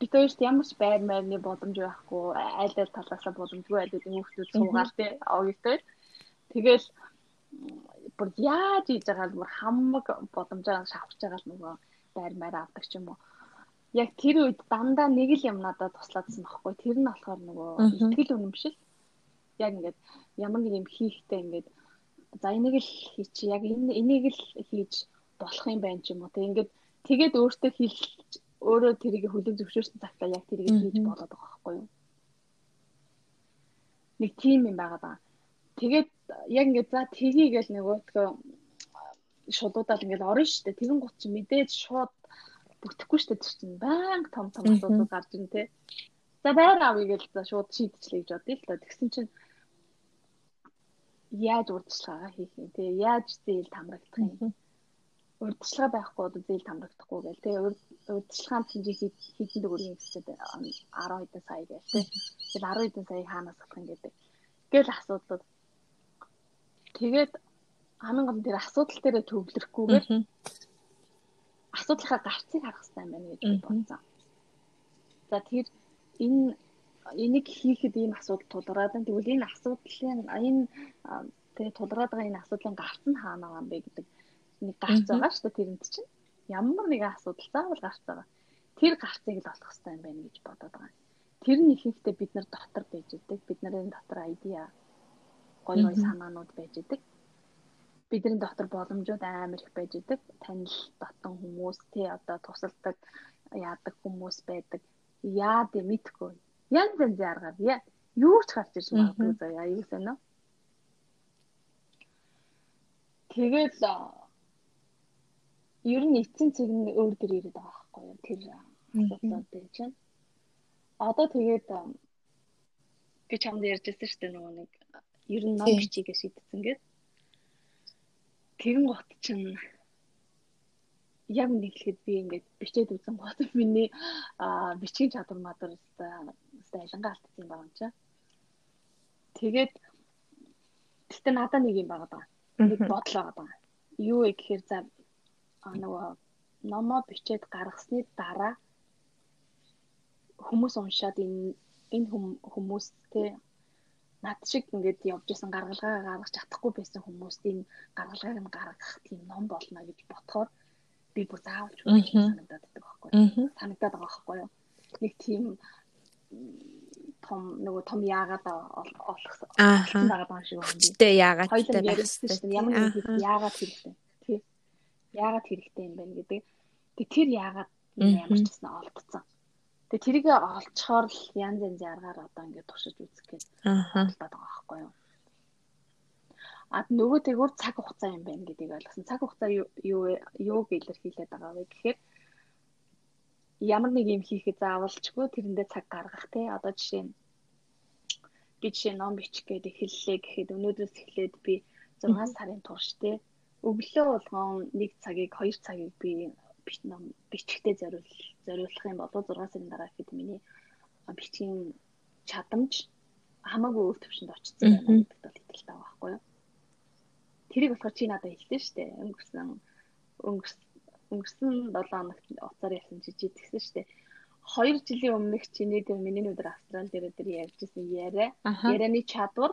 бид хоёрт ямар ч байр майрны боломж байхгүй аль аль талаасаа боломжгүй айлуудын хүмүүсүүд суугаал тий оогтой. Тэгэл бүр яаж хийж байгаа бүр хамаг боломжоор шавхаж байгаа л нөгөө байр майр авдаг ч юм уу. Яг тэр үед дандаа нэг л юм надад туслаадсан байхгүй. Тэр нь болохоор нөгөө ихтгэл үнэмшил. Яг ингээд ямар нэг юм хийхдээ ингээд за энийг л хийчих яг энэ энийг л хийж болох юм байна ч юм уу. Тэг ингээд тэгээд өөртөө хэл өөрөө тэрийг хүлээн зөвшөөрсөн цагтаа яг тэрийг хийж болоод байгаа байхгүй юу? Нэг тим юм байгаа даа. Тэгээд яг ингээд за тгийгээл нөгөөдгөө шуудуудаад ингээд орно шүү дээ. Тэгэн гут чи мэдээж шууд бүтэхгүй шүү дээ чинь. Баян том том асуудал гарч ин тээ. За байр авъя гэж за шууд шийдчихлээ гэж бодъё л доо. Тэгсэн чинь яаж урдчилгаагаа хийх юм? Те яаж зээл тамрагдах юм? Урдчилгаа байхгүй бол зээл тамрагдахгүй гэл те урдчилгаанд хэмжээ хийдэн төгрөгийн хэсэгт 10 хэдэн сая гэл те 10 хэдэн сая хаанаас болох юм гэдэг. Гэл асуудлууд. Тэгээд хамгийн гол нь тэр асуудал дээр төвлөрөхгүйгээр асуудлынхаа гарцыг харах хэрэгтэй юм байна гэж бодсон. За тэр энэ энийг хийхэд ийм асуудал тулгараад байна. Тэгвэл энэ асуудлын энэ тэгээ тулгараад байгаа энэ асуудлын гарц нь хаана байгаа юм бэ гэдэг нэг гарц байгаа шүү дээ тэрэнд чинь. Ямар нэгэн асуудал заавал гарц байгаа. Тэр гарцыг л олох хэрэгтэй юм байна гэж бодоод байгаа. Тэр нь ихэнхдээ бид нар дотор байж идэг. Бид нарын дотор айдиа гоё гоё санаанууд байж идэг. Бидний дотор боломжууд амар их байж идэг. Танил дотон хүмүүс тий одоо тусалдаг яадаг хүмүүс байдаг. Яа дэ мэдгүй янз янзын аргаар юу ч гарч ирж магадгүй заяа аюул санаа. Тэгээд ер нь эцсийн цэг нь өөр төр ирээд байгаа байхгүй юу тэр асуудлууд дээр чинь. Одоо тэгээд би чамд ярьжсэн шүү дээ нөгөө нэг ер нь ном бичигээ шийдсэн гээд. Тэгэн гот чинь яг нэг хэлэхэд би ингээд бичээд үзэн гот миний бичгийн чадвар мадар өстой алингаа алдсан байгаа юм чи. Тэгээд гэтээ надад нэг юм байгаа даа. Нэг бодол байгаа даа. Юу вэ гэхээр за нөгөө номоо бичээд гаргасны дараа хүмүүс уншаад энэ энэ хүмүүстэй над шиг ингээд явж исэн гаргалгаа гаргаж чадахгүй байсан хүмүүст энэ гаргалгааг нь гаргах тийм ном болно гэж ботхоор би бүр заавалж үгүй санагдаад байдаг байхгүй санагдаад байгаа байхгүй юу нэг тийм том нөгөө том яагаад олох байгаа байгаа шиг байна. Тэ яагаад тэ байна. Ямар нэг яагаад хэрэгтэй. Тий. Яагаад хэрэгтэй юм бэ гэдэг. Тэг тэр яагаад ямар ч гэсэн олдсон. Тэг тэрийг олцохоор л янз янзын аргаар одоо ингээд туршиж үзэх гэж бодлоод байгаа байхгүй юу. А нөгөө тэгвэр цаг хугацаа юм байна гэдгийг ойлгосон. Цаг хугацаа юу юу илэрхийлээд байгаа вэ гэхээр ямар нэг юм хийхэд заавалчгүй тэрэндээ цаг гаргах те. Одоо жишээ нь би жишээ ном бичих гээд эхэллээ гэхэд өнөөдрөөс эхлээд би 6 сарын турш те. Өглөө болгон 1 цагийг 2 цагийг би ном бичихтэй зориул зориулах юм бол 6 сарын дараа гэхэд миний бичгийн чадамж хамаагүй өөр төвшөнд очсон байна гэдэгт бол итгэлтэй байгаа байхгүй юу. Тэрийг болохоор чи надад хэлсэн шүү дээ. Өнгөрсөн өнгөрсөн өнгөрсөн 7 хоногт уцаар явсан жижиг шүү дээ. 2 жилийн өмнөх чиний дээр миний өдөр австрал дээр дээр ярьжсэн яриа. Ярианы чадвар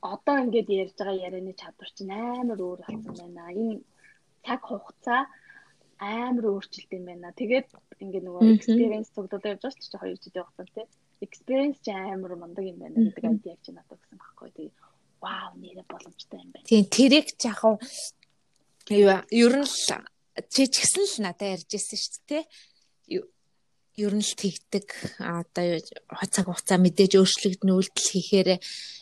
одоо ингээд ярьж байгаа ярианы чадвар чинь амар өөр болсон байна. Энэ цаг хугацаа амар өөрчлөлт юм байна. Тэгээд ингээд нөгөө experience цуглуулж явж байгаа ч 2 жилийн хугацаа тий. Experience чинь амар мундаг юм байна гэдэг айдиаг чинь надад өгсөн байхгүй. Тэгээд вау нэрэ боломжтой юм байна. Тийм тэрийг жахав юу ер нь л чи ч гэсэн л надад ярьж ирсэн шүү дээ. Ер нь л тэгдэг. Одоо цаг хугацаа мэдээж өөрчлөгдөн үйлдэл хийхээр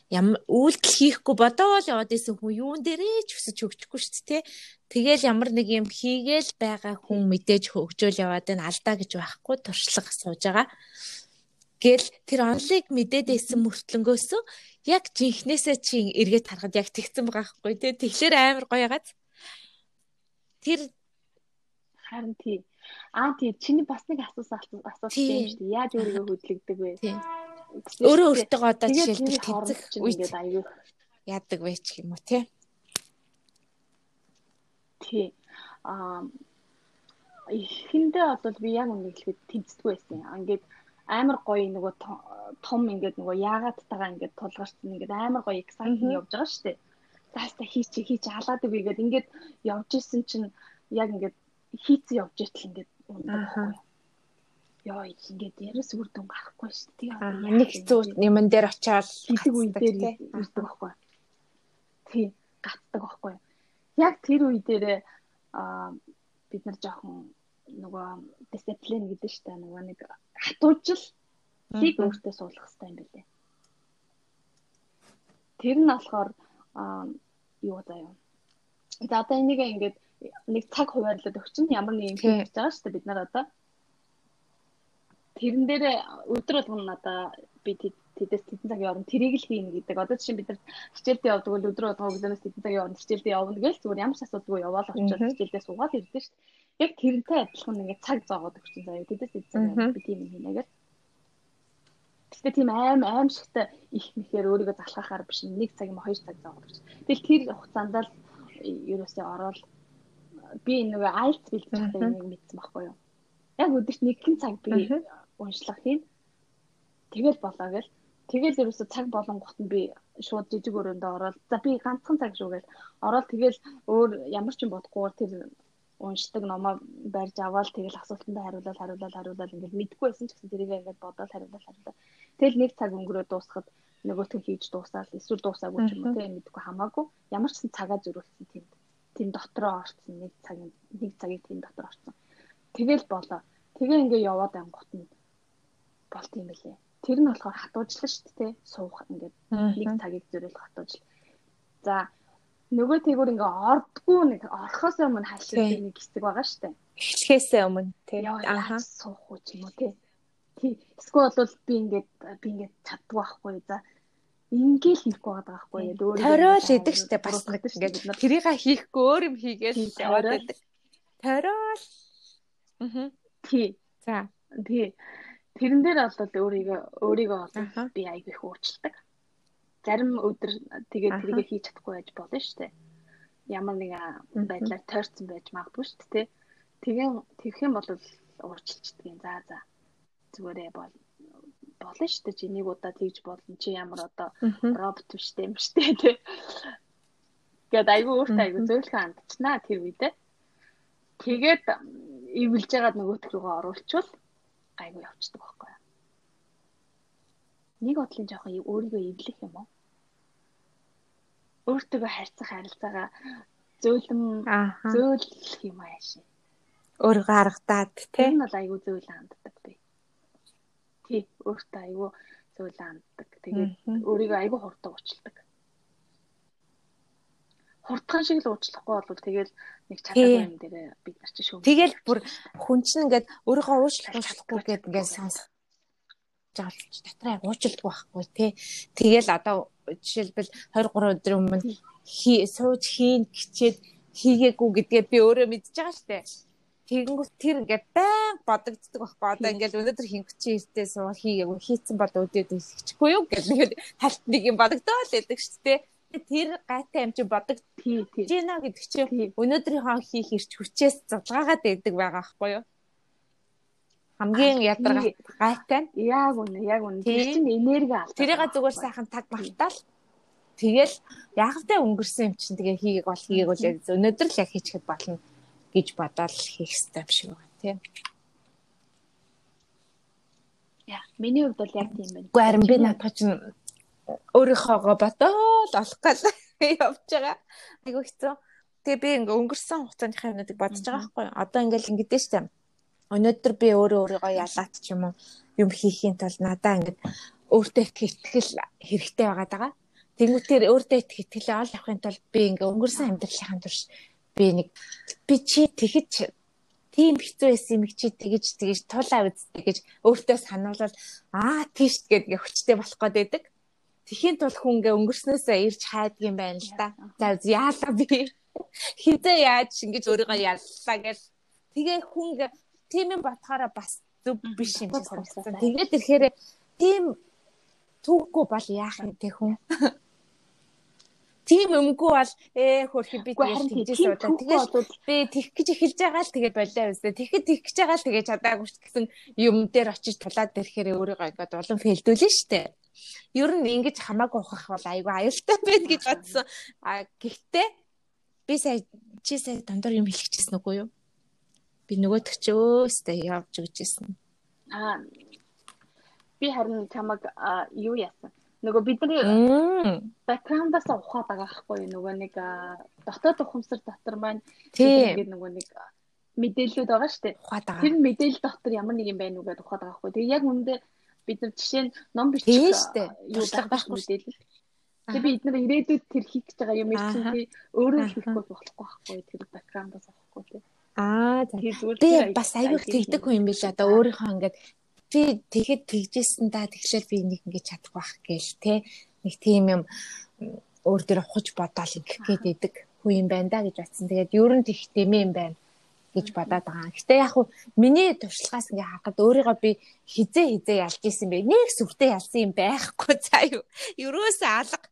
ямар үйлдэл хийхгүй бодоол яваад исэн хүн юун дээрээ ч өсөж хөгжихгүй шүү дээ. Тэгэл ямар нэг юм хийгээл байгаа хүн мэдээж хөгжөөл яваад энэ алдаа гэж байхгүй туршлага сууж байгаа. Гэл тэр онлыг мэдээд исэн мөртлөнгөөсөө яг жинхнээсээ чи эргээд харахад яг тэгсэн байгаа хгүй тий. Тэгэхээр амар гоё ягаад. Тэр Харин тий. Аа тий чиний бас нэг асуусан асуулт юм шүү дээ. Яаж өөрийгөө хөдлөгдөг вэ? Тий. Өөрөө өөртөө одоо жишээлбэл тэнцэх үед аюу яадаг вэ ч юм уу тий. Тий. Аа ихэндээ бол би яг үнэ хэлэхэд тэнцдэггүй байсан. Ингээд амар гоё нөгөө том ингээд нөгөө яагаад тагаа ингээд тулгарсан ингээд амар гоё exciting явж байгаа шүү дээ. Зааста хийч хийч халаад ингээд ингээд явж исэн чинь яг ингээд хийцэн явж итэл ингээд ундаг байхгүй. Яа ингээд яриас үр дүн гарахгүй шүү дээ. Нэг хэцүү юмн дээр очиад хийдэг үе дээр ирдэг байхгүй. Тий, гацдаг байхгүй. Яг тэр үе дээр аа бид нар жоохон нөгөө дисциплин гэдэг шүү дээ. Нөгөө нэг хатуужил лиг өөртөө суулгах хэрэгтэй юм билээ. Тэр нь болохоор аа юу заяа. За одоо энийг ингээд нэг цаг хуваарлаад өгчин ямар нэг юм хийж байгаа шүү дээ бид нар одоо тэрэн дээр өдөр болгоно надаа би тэдэс тэдэн цаг явна тэрийг л хийнэ гэдэг. Одоо жишээ бид нар хичээлдээ явдаг бол өдөр болгоо өглөөнөөс тэдэн цаг явна хичээлдээ явна гэж зүгээр ямар ч асуудалгүй яваал очиод хичээлдээ суугаад ирдэ шүү дээ. Яг тэрнтэй адилхан ингээд цаг зоогоод өгчин заяа. Тэдэс тэдэн цаг би тийм юм хийнэ гэж. Гэхдээ тийм аим аимшигтай их мэхээр өөрийгөө залхахаар биш нэг цаг юм хоёр цаг зоогоод өгч. Тэгэл тэр хугацаанд л ерөөсөө ороод би нөгөө айлт бэлдэж байгаа юм мэдсэн байхгүй юу. Яг өдөрт нэгэн цаг би уншлах хийн. Тэгэл болоо гэл. Тэгэл ерөөсө цаг болонгот нь би шууд жижиг өрөөндөө ороод за би ганцхан цаг шүү гэл. Ороод тэгэл өөр ямар ч юм бодохгүй тэр уншдаг номоо барьж аваад тэгэл асуултанд хариулаад хариулаад хариулаад ингээл мэдгүй байсан ч гэсэн тэрийг ингээд бодоод хариулаад хариулаад. Тэгэл нэг цаг өнгөрөө дуусахад нөгөөт нь хийж дуусаад эсвэл дуусаагүй ч юм уу тийм мэдгүй хамаагүй. Ямар ч сан цагаа зөрүүлсэн тийм тийм дотроо орсон нэг цаг нэг цагийг тийм дотор орсон. Тэгэл болоо. Тэгээ ингээ яваад ангууд нь болт юм билээ. Тэр нь болохоор хатуужлаа шүү дээ. Суух ингээд нэг цагийг зөрөөлөх хатуужл. За нөгөө тэгүр ингээ ордггүй нэг орхоос өмнө хашиг нэг хэсэг байгаа шүү дээ. Эхлэхээс өмнө тий. Ааха суух уу ч юм уу. Тий. Эсвэл бол би ингээд би ингээд чаддгүй байхгүй. За ингээл хийхгүй байгаа байхгүй яг өөрөө ториол идэг штэ бас нэг ингээд тэрийг хийхгүй өөр юм хийгээл яваад байдаг. Торол. Аа. Тий. За. Тий. Тэрэн дээр бол өөрийгөө өөрийгөө бол би аяг их уурчилдаг. Зарим өдөр тэгээд тэрийг хийж чадахгүй байж болно дээ. Ямар нэг байдлаар тойрцсон байж магадгүй шүү дээ. Тэгээ тэгэх юм бол уурчилчдаг юм. За за. Зүгээрээ бол болно шүү дээ. Чи нэг удаа тэгж болно. Чи ямар одоо робот биш юм шүү дээ тий. Гэт айгүй өөртөө айгүй зөөлхөн андчнаа тэр үедээ. Тэгээд ивэлж байгаад нөгөөт рүүгээ оруулчвал гайгүй явцдаг байхгүй юу. Нэг бодлын жоохон өөрийгөө эвлэх юм уу? Өөртөө харьцах харилцаагаа зөөлөн зөөлөх юм ааши. Өөрийгөө харагдаад тийм нь бол айгүй зөөлөн ханддаг би. Тий, өөртөө айгүй зөөлөн ханддаг. Тэгээд өөрийгөө айгүй хурдан уучлдаг хурдхан шиг л уучлахгүй бол тэгэл нэг чадаагүй юм дээр бид нар чи шүү. Тэгэл бүр хүн чинь ингээд өөрийгөө уучлах уучлахгүй гэд ингээд сонсож жаалж дотроо уучлдаг байхгүй тий. Тэгэл одоо жишээлбэл 23 өдрийн өмнө хий сууж хийн гिचээд хийгээгүй гэдгээ би өөрөө мэдчихэж байгаа штэ. Тэгэнгүүт тэр ингээд байн бодогддог байхгүй. Одоо ингээд өнөөдөр хинх чи эртээ суу хийгээгүй хийцэн бол өдөөд хийчихгүй юу гэдэг нэг талт (laughs) нэг юм бодогдоо л байдаг штэ тэр гайтай юм чи бодог тий тий. Жина гэдэг чи өнөөдрийнхөө хийх ирч хүчээс зузгаагаад байдаг байгаа байхгүй юу? Хамгийн ядаргаа гайтай. Нь яг үнэ яг үнэ. Тэр чинь энерги аль. Тэрийг зүгээр сайхан таг мартаал. Тэгэл ягтай өнгөрсөн юм чинь тэгээ хийгээг бол хийгээг бол өнөөдөр л яг хийчихэд болно гэж бодоод хийх хэрэгтэй юм шиг байна тийм. Яа, миний хувьд бол яг тийм байна. Гэхдээ харин би надад чинь өөрийнхоогоо бодоод олох гал (laughs) явж байгаа. Айгу хэцүү. Тэгээ би ингээ өнгөрсөн хугацааныхаа юмнуудыг бодож байгаа байхгүй юу? Одоо ингээл ингэдэж штэ. Өнөөдөр би өөрөө өөрийгөө ялаад ч юм уу юм хийхийн тулд надаа ингээд өөртөө итгэл хэрэгтэй байгаад байгаа. Тэнгүүтээр өөртөө итгэлээ ол авахын тулд би ингээ өнгөрсөн амьдралынхаа турш би нэг би чи тэгэж тийм хэцүү байсан юм чи тэгэж тэгэж тулаа үзтээ гэж өөртөө сануулвал аа тийш гэдэг хүчтэй болох гээд байдаг. Тэхийн тул хүнгээ өнгөрснөөсөө ирж хайдаг юм байна л да. За яалаа би хизээ яаж ингэж өөрийгөө яллаа гэл тэгээ хүнгээ тийм юм батхаараа бас зөв биш юм шиг санагдсан. Тэгээд ирэхээр тийм түүхгүй бол яах юм те хүн. (laughs) Тийм өмгөө бол ээ хөрхи би тэгээд тэгжээс удаа. Тэгээд би тэгэх гэж эхэлж байгаа л тэгээд болоо үсэ. Тэгэхэд тэгэх гэж байгаа л тэгээд чадаагүй гэсэн юм дээр очиж тулаад ирэхээр өөрийгөө ингээд улам фэлдүүлнэ штэ ер нь ингэж хамаагүй ухах бол айгүй аюултай байна гэж бодсон. А гэхдээ би сая чи сая дондор юм хэлчихсэн үгүй юу? Би нөгөөдөг ч өөстэй явж өгчээсэн. Аа би харин чамаг юу яасан? Нөгөө бидний бэкграундаас ухаад байгаа байхгүй? Нөгөө нэг дотоод ухамсар дотор маань тэгээд нөгөө нэг мэдээлэлүүд байгаа шүү дээ. Ухаад байгаа. Тэр мэдээлэл дотор ямар нэг юм байна уу гэдээ ухаад байгаа байхгүй. Тэгээ яг үүндээ бид нар жишээ нь ном бичих юу байх мэдээлэл. Тэгээ би эдгээр ирээдүйд тэр хийх гэж байгаа юм чинь би өөрөө хийхгүй болохгүй байхгүй тэр бэкграундаас авахгүй тий. Аа за. Би бас аягүй тэгдэг хүн юм биш одоо өөрийнхөө ингээд би тэгэхэд тэгжсэн да тэгэхээр би нэг ингэж чадах байх гээл тий. Нэг тийм юм өөр дээр ухаж бодоол ингэх гээд идэг хүн юм байна да гэж батсан. Тэгээд ер нь тэгх дэмээ юм байна гэж бодоод байгаа. Гэтэ яг хуу миний туршлагаас ингээ харахад өөрийгөө би хизээ хизээ ялж исэн бэ. Нэг сүртэй ялсан юм байхгүй (laughs) цаа юу. Ерөөсөө алга.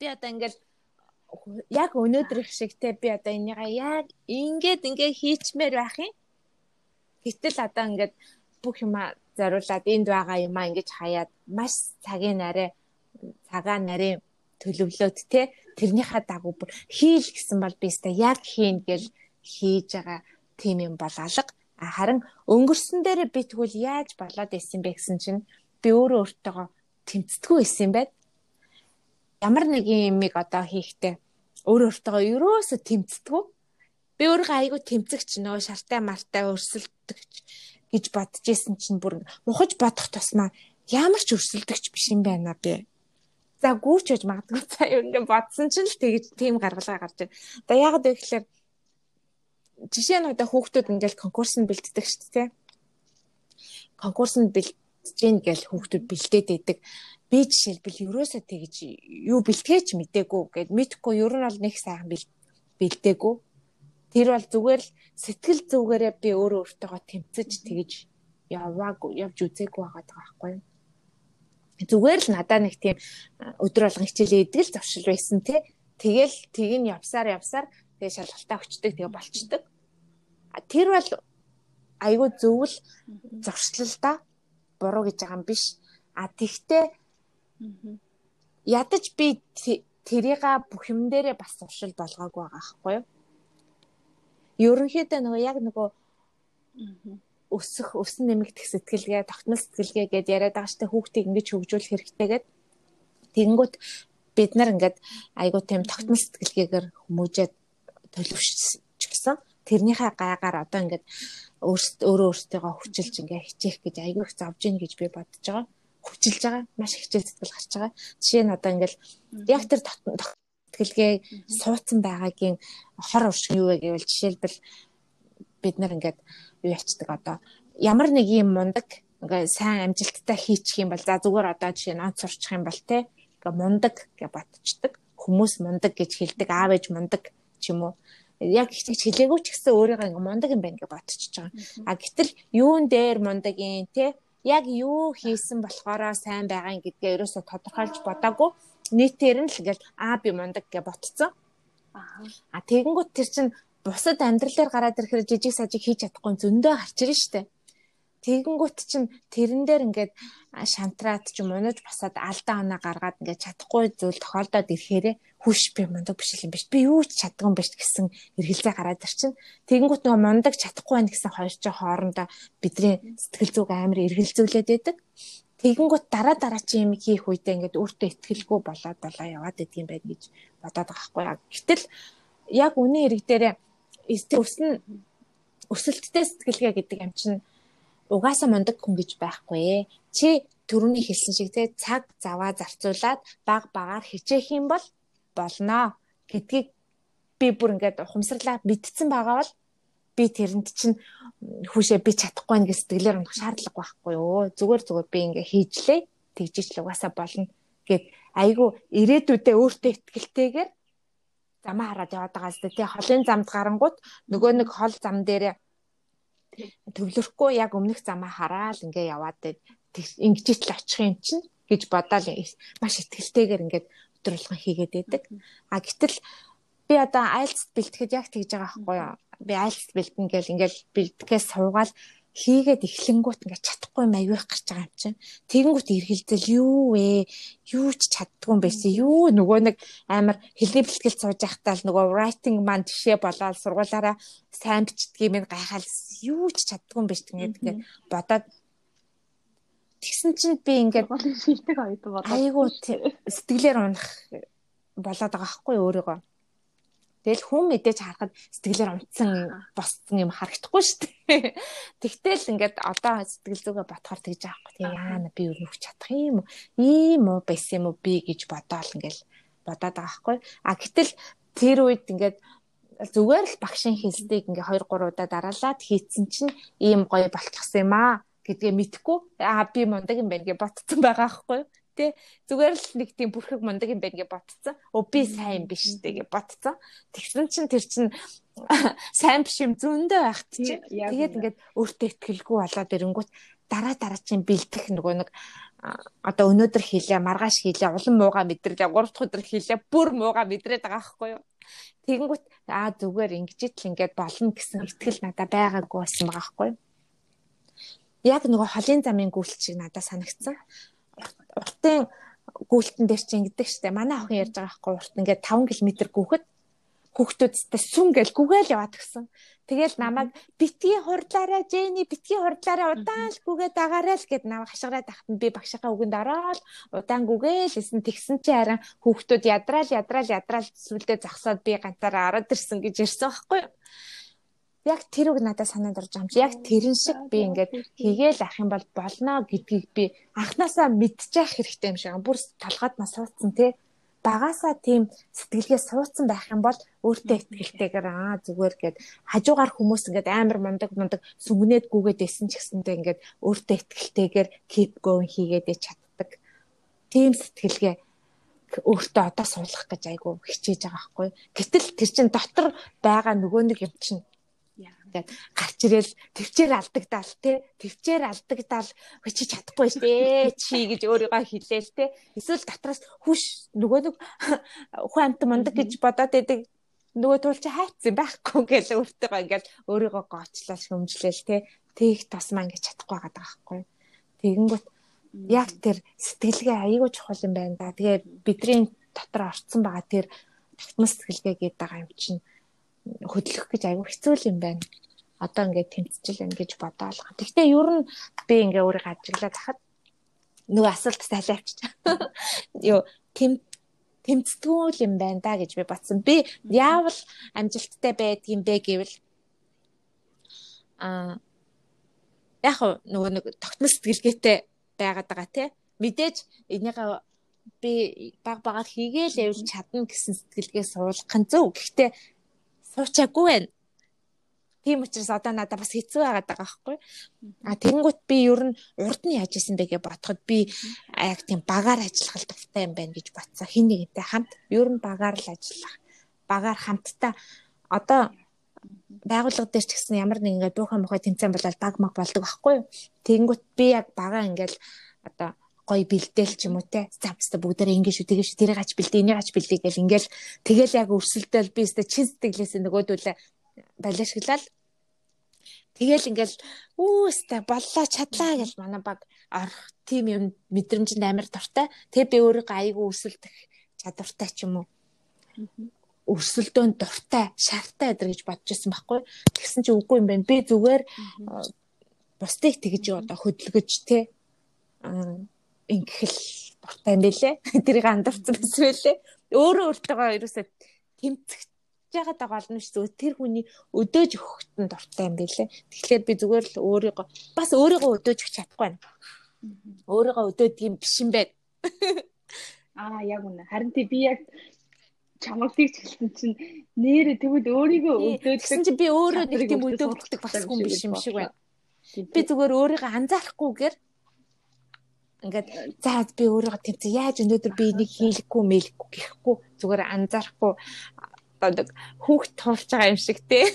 Би одоо ингээл яг өнөөдөр их шигтэй би одоо энийгээ яг ингээд ингээ хийчмээр байх юм. Гэтэл одоо ингээд бүх юма зориулаад энд байгаа юмаа ингэж хаяад маш цагийн нарай цагаан нарийн төлөвлөөд те тэрнийхээ дагуу бүр хийл гэсэн бол би өстой яг хийн гэл хийж байгаа тийм юм бол алга. Харин өнгөрсөн дээрээ би тэгвэл яаж болоод исэн бэ гэсэн чинь би өөрөө өөртөөгөө тэмцдэггүй исэн байна. Ямар нэг юмыг одоо хийхдээ өөрөө өөртөөгөө ерөөсө тэмцдэггүй. Би өөрөө айгүй тэмцэгч нөгөө шартай мартай өрсөлдөгч гэж бодож исэн чинь бүр мухаж бодох тусмаа ямар ч өрсөлдөгч биш юм байна би. За гүүч гэж магадгүй (laughs) цаа ингээ бодсон чинь л тэгж тийм гаргалгаа гарч байна. Одоо яг л гэхээр жишээ нь одоо хүүхдүүд ингээл конкурсанд бэлддэг шүү дээ. Конкурсанд бэлдэж гин гэл хүүхдүүд бэлдээд идэг. Би жишээлбэл ерөөсөө тэгж юу бэлтгэж мдээгүй гэд мэдхгүй ер нь бол нэг сайхан бэлдээгүй. Тэр бол зүгээр л сэтгэл зүгээрээ би өөрөө өөртөөгөө тэмцэж тэгж яваагүй явж үзээгүй байгаа байхгүй юу. Зүгээр л надаа нэг тийм өдөр болгон хичээлээ идэл завшил байсан те. Тэгэл тийг нь явсаар явсаар тэгээ шалгалтаа өчтдөг тэгээ болчдөг. Тэр бол айгүй зөвл зуршлал та буруу гэж байгаа юм биш. А тэгтээ ядаж би тэрийга бүх юм дээрээ бас зуршил болгоогүй байгаа байхгүй юу? Ерөнхийдөө нөгөө яг нөгөө өсөх өсөн нэмэгдэх сэтгэлгээ, тогтмол сэтгэлгээ гэдээ яриад байгаа штэ хүүхдийг ингэж хөгжүүлэх хэрэгтэй гэдэг. Тэгэнгүүт бид нар ингээд айгуу тийм тогтмол сэтгэлгээгээр хүмүүжээд төлөвшч гэсэн тэрнийхээ гайгаар одоо ингээд өөрөө өөртөө хүчилж ингээ хичээх гэж айгүй их зовж ийн гэж би бодож байгаа. Хүчилж байгаа. Маш хичээл сэтгэл гарч байгаа. Жишээ нь одоо ингээл яг тэр тэтгэлгээ суудсан байгаагийн хор уршиг юу вэ гэвэл жишээлбэл бид нар ингээд юу ячдаг одоо ямар нэг юм мундаг ингээ сайн амжилттай хийчих юм бол за зүгээр одоо жишээ нь онц сурчих юм бол те ингээ мундаг гэж бодчихдаг. Хүмүүс мундаг гэж хэлдэг, аав ээж мундаг ч юм уу. Яг их хэлээгүй ч гэсэн өөрийгөө ингээ мундаг юм байна гэж бодчихж байгаа. А гэтэл юун дээр мундаг юм те? Яг юу хийсэн болохоороо сайн байгаа юм гэдгээ ерөөсө тодорхойлж бодоагүй нийтээр нь л ингээл аа би мундаг гэж ботцсон. А тэгэнгүүт тэр чин бусад амьдралаар гараад ирэхээр жижиг сажиг хийж чадахгүй зөндөө гарч ирж штэ. Тэгэнгүүт чинь тэрэн дээр ингээд шантраад ч юм унаж басаад алдаа оноо гаргаад ингээд чадахгүй зүйл тохиолдоод ирэхээрээ хүш би мундаг биш юм биш. Би юу ч чаддгүй юм биш гэсэн эргэлзээ гараад ирчин. Тэгэнгүүт нөгөө мундаг чадахгүй байх гэсэн хоёр ч хоорондоо бидний сэтгэл зүг амар эргэлзүүлээд байдаг. Тэгэнгүүт дараа дараа чи юм хийх үедээ ингээд өөртөө ихтгэлгүй болоод болоо яваад идэг юм байна гэж бодоод байгаа хгүй. Гэтэл яг үнийн хэрэг дээрээ өсөн өсөлттэй сэтгэлгээ гэдэг юм чинь угаасаа мундаг хүн гэж байхгүй. Чи төрөний хэлсэн шиг те цаг заваа зарцуулаад баг багаар хичээх юм бол болно гэдгийг би бүр ингээд ухамсарлаа мэдсэн байгаа бол би тэрэнд чинь хүүшээ би чадахгүй нэ гэж сэтгэлээр унах шаардлага байхгүй юу. Зүгээр зүгээр би ингээ хийжлээ. Тэгжиж л угаасаа болно гэд айгу ирээдүйдээ өөртөө ихтгэлтэйгээр замаа хараад яваад байгаа зү тий холын замд гарангууд нөгөө нэг хол зам дээр төвлөрөхгүй яг өмнөх замаа хараад ингээ яваад ингэж итл очих юм чинь гэж бодоол маш ихтгэлтэйгээр ингээд өдрөлгөн хийгээд байдаг. А гэтэл би одоо айлс бэлтгэхэд яг тэгж байгаа байхгүй юу? Би айлс бэлтэн гэл ингээл бэлтгэхээс суугаал хийгээд эхлэнгүүт ингээд чадахгүй юм аюух гарч байгаа юм чинь. Тэгэнгүүт эргэлзэл юу вэ? Юу ч чаддгүй юм байсан. Юу нөгөө нэг амар хэлний бэлтгэл сууж байхдаа л нөгөө writing man тишээ болоод сургуулаараа сайн бичдгийг минь гайхаал юу ч чаддгүй юм биш тэгээд ингээд бодоод тэгсэн чинь би ингээд шилдэг оюутан болоод айгуу сэтгэлээр унах болоод байгаа хгүй өөрийгөө. Тэгэл хүн мэдээж харахад сэтгэлээр унтсан босцсон юм харагдахгүй шүү дээ. (laughs) Тэгтэл ингээд одоо сэтгэл зүгээ ботхоор тэгж аахгүй. Тэгээ яана би өрнөх чадах юм уу? Ийм үү байсан юм уу би гэж бодоол ингээл бодоод байгаа хгүй. А гэтэл тэр үед ингээд зүгээр л багшийн хэлсдгийг ингээ 2 3 удаа дараалаад хийцэн чинь ийм гоё болчихсон юм аа гэдгээ мэдхгүй аа би мундаг юм байна гэж ботцсон байгаа аахгүй Тэ зүгээр л нэг тийм бүрхэг мундаг юм байна гэж ботцсон. Өө би сайн биш дээ гэж ботцсон. Тэгсэн чинь тэр чинь (laughs) сайн биш юм зөндөө байхт чинь. Тэгээд ингээд өөртөө ихтгэлгүй болоод ирэнгүүт дараа дараа чинь бэлдэх нөгөө нэг одоо өнөөдөр хийлээ маргааш хийлээ улам мууга мэдрэлээ 3 дахь өдөр хийлээ бүр мууга мэдрээд байгаа байхгүй юу тэгэнгүүт аа зүгээр ингэж итл ингээд болно гэсэн ихтгэл надад байгаагүй байсан байгаа байхгүй юу яг нөгөө холын замын гүйлт шиг надад санагдсан уртын гүйлтэн дээр чи ингэдэг штэ. Манай охин ярьж байгаа байхгүй урт ингээд 5 км гүөхөд хүүхдүүдтэй сүн гэл гүгээл яваад гисэн. Тэгэл намайг битгий хурдлаарай Жэни битгий хурдлаарай удаан л гүгээд агаарай л гэд намайг хашгираад тахт нь би багшийнхаа үгэнд ороод удаан гүгээл гэсэн тэгсэн чи харин хүүхдүүд ядраал ядраал ядраал сүлдээ зогсоод би ганцаараа ороод ирсэн гэж ирсэн байхгүй юу яг тэр үг надад санаанд орж байгаа юм чи. Яг тэрэн шиг би ингээд хийгээл ах юм бол болно гэдгийг би анханасаа мэдчих хэрэгтэй юм шиг. Бүр толгойд нас суудсан тий багасаа тийм сэтгэлгээ суудсан байх юм бол өөртөө ихтэйгээр аа зүгээр гэд хажуугаар хүмүүс ингээд амар мундаг мундаг сүгнээд гүгээд исэн ч гэсэндээ ингээд өөртөө ихтэйгээр keep going хийгээд чаддаг. Тийм сэтгэлгээ өөртөө одоо суулгах гэж айгу хичээж байгаа байхгүй. Гэтэл тэр чин дотор байгаа нөгөө нэг юм чинь ингээд гарч ирэл төвчээр алдагдаал те төвчээр алдагдаал чи чадахгүй штэ чи гэж өөрийгөө хэлээл те. Эсвэл дотроос хүш нөгөө нэг хүн амт мундаг гэж бодоод байдаг. Нөгөө туул чи хайцсан байхгүй гэж өөртөө ингээд өөрийгөө гоочлал шөмжлээл те. Тээх тасмаа ингээд чадахгүй байгаа байхгүй тэгэнгүүт яг тэр сэтгэлгээ аягүй чухал юм байна да. Тэгээ бидний дотор орцсон байгаа тэр тогтмол сэтгэлгээ гэдэг байгаа юм чинь хөдлөх гэж аягүй хэцүү юм байна одоо ингээд тэмцэж байна гэж бодоол. Гэхдээ ер нь би ингээ өөрийгөө ажиглаад хахад нөгөө асуулт тайлаа авчиж. (laughs) Йоо тэм тэмцдгүүл юм байна да гэж би батсан. Би яавал амжилттай байдгийм бэ гэвэл а яг нөгөө нэг тогтмол сэтгэлгээтэй байгаад байгаа тий. Мэдээж энийгээ би баг багаар хийгээл явж чадна гэсэн сэтгэлгээ суулгах нь зөв. Гэхдээ суучаагүй байна Тийм учраас одоо надад бас хэцүү байгаад байгаа байхгүй. А тэгэнгүүт би ер нь урд нь яаж исэн бэ гэж бодоход би яг тийм багаар ажиллах дуртай юм байна гэж бодсон. Хин нэгэнтэй хамт ер нь багаар л ажиллах. Багаар хамтдаа одоо байгууллага дээр ч гэсэн ямар нэг ингээд дуухан мохой тэмцээн болол баг маг болдог байхгүй юу. Тэгэнгүүт би яг багаа ингээд одоо гоё бэлдээл ч юм уу те завцтай бүгдээрээ ингэ шүү тэгээ шүү тэрийг ач бэлдээ энийг ач бэлдээ гэл ингээл тэгэл яг өрсөлдөөл би өстө чин сэтгэлээсээ нөгөөдүүлээ балиашглал Тэгэл ингээл үүстэй боллоо чадлаа гэж манай баг орох тийм юм мэдрэмжинд амар дуртай. Тэгээ би өөрийгөө айгүй өрсөлдөх чадвартай ч юм уу. Өрсөлдөөнд дуртай, шаартай өдр гэж бодож ирсэн байхгүй. Тэгсэн чи үгүй юм байна. Би зүгээр бусдыг тэгж одоо хөдөлгөж те ингэхэл дуртай юм бэлээ. (laughs) Тэрийг андуурсан байсан байлээ. Өөрөө өөртөө ерөөсөө тэмцэх яагаад байгаа болно шүү зүгээр тэр хүний өдөөж өгөхт нь дуртай юм билэ. Тэгэхээр би зүгээр л өөрийгөө бас өөрийгөө өдөөж өгч чадахгүй байна. Өөрийгөө өдөөдөг юм биш юм байна. (laughs) Аа яг үнэ. Харин тий би яг чамаг тийч хэлсэн чинь нэрэ тэгвэл өөрийгөө өдөөж гэсэн чинь би өөрөө нэг тийм өдөөгддөг бас хүн биш юм шиг байна. Би зүгээр өөрийгөө анзаарахгүйгээр ингээд за би өөрийгөө тэмцээ яаж өнөөдөр би нэг хийлэхгүй мэлэхгүй гэхгүй зүгээр анзаарахгүй. Одоо хүүхд туулж байгаа юм шиг те.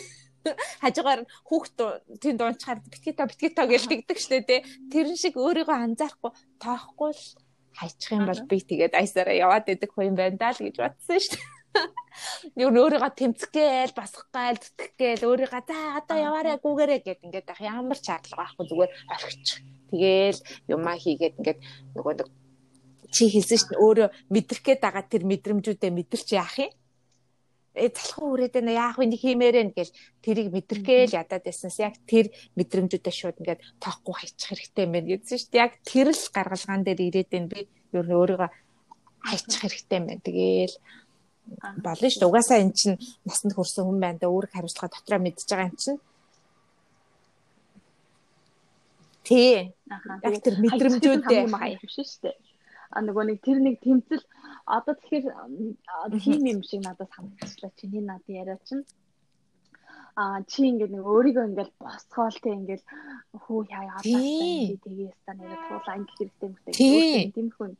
Хажуугаар хүүхд тийм дуунчаар битгий та битгий та гэж тэгдэг штэ те. Тэрэн шиг өөрийгөө анзаарахгүй тоохгүй л хайчих юм бол би тэгээд айсараа яваад идэх хүн юм байна даа л гэж бодсон штэ Юу өөрийгөө тэмцгээл басгагайл зүтгэгээл өөрийгөө за одоо яваарэ гүүгээрээ гэд ингээд ах ямар ч шаардлага байхгүй зүгээр орхич. Тэгээл юмаа хийгээд ингээд нөгөө нэг чи хэлсэн дээ өөрөө мэдрэх гээд байгаа тэр мэдрэмжүүдээ мэдэрч яах юм? э залхуу үрээд байна яах вэ нэг хиймээрэн гэл тэрийг мэдрэхгээл ядаад байснаас яг тэр мэдрэмжүүдээ шууд ингээд тоохгүй хайчих хэрэгтэй юм байна гэсэн шүү дээ яг тэр л гаргалгаан дээр ирээд байна би ер нь өөрийгөө хайчих хэрэгтэй юм байна тэгээл болно шүү дээ. Угаасаа эн чинь насанд хүрсэн хүн байна да үүрэг хариуцлага дотроо мэдж байгаа юм чинь. Тий. Яг тэр мэдрэмжүүдээ биш шүү дээ. А нөгөө нэг тэр нэг тэмцэл одоо тэгэхээр тийм юм шиг надад санагчлаа чиний надад яриа чинь. А чи ингээд нэг өөрийгөө ингээд босгоол те ингээд хүү яа яа таа тэгээ ястаа нэг туулаа ингэ хэрэгтэй юм хэрэгтэй тийм хүн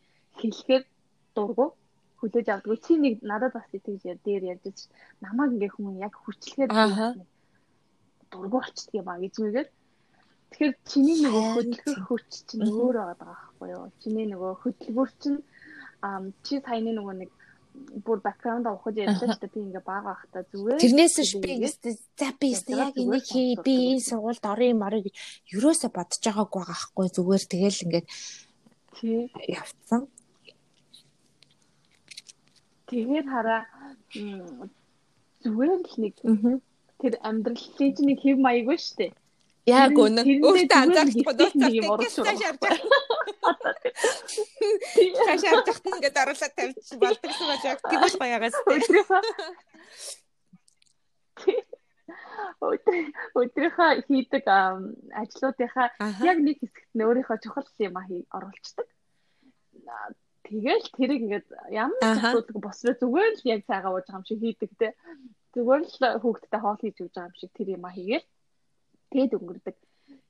хэлэхэд дургу хүлээж авдаггүй. Чи нэг надад бас тэгж дээр ярьж намайг ингээ хүн яг хүчлэхээр дургу болчдөг юм а гэж үгээд тэгэхээр чиний нөгөө хөдөлгөх хүч чинь өөр байгаа байхгүй юу? Чиний нөгөө хөдөлгөөр чинь чи саяны нөгөө нэг бүр бэкграунд авахж ярьсан шүү дээ би ингээ бага байхдаа зүгээр тэрнээс ш би за би яг энийг хий би энэ сургуульд орё юм орё гэж юроосо бодож байгаагүй байгаа хгүй зүгээр. Тэгэл ингээд тий. явцсан тэгээд хараа зүгээр л нэг тэр амьдралын чинь нэг хэв маяг ба штэ Яг үнэ. Өөртөө гэж явж байгаа. Цааш явж хат ингээд оруулаад тавьчих болдгосон байж яг тэгвэл гоёгаас. өдрийнхөө хийдэг ажлуудынхаа яг нэг хэсэгт нь өөрийнхөө чухал юм оруулцдаг. Тэгэл тэрийг ингээд ямар ч асуудалгүй босроо зүгээр л яг цайгаа ууж байгаа юм шиг хийдэг те. Зүгээр л хүүхдтэй хоол хийж өгч байгаа юм шиг тэр юм а хийгээл тэгээд өнгөрдөг.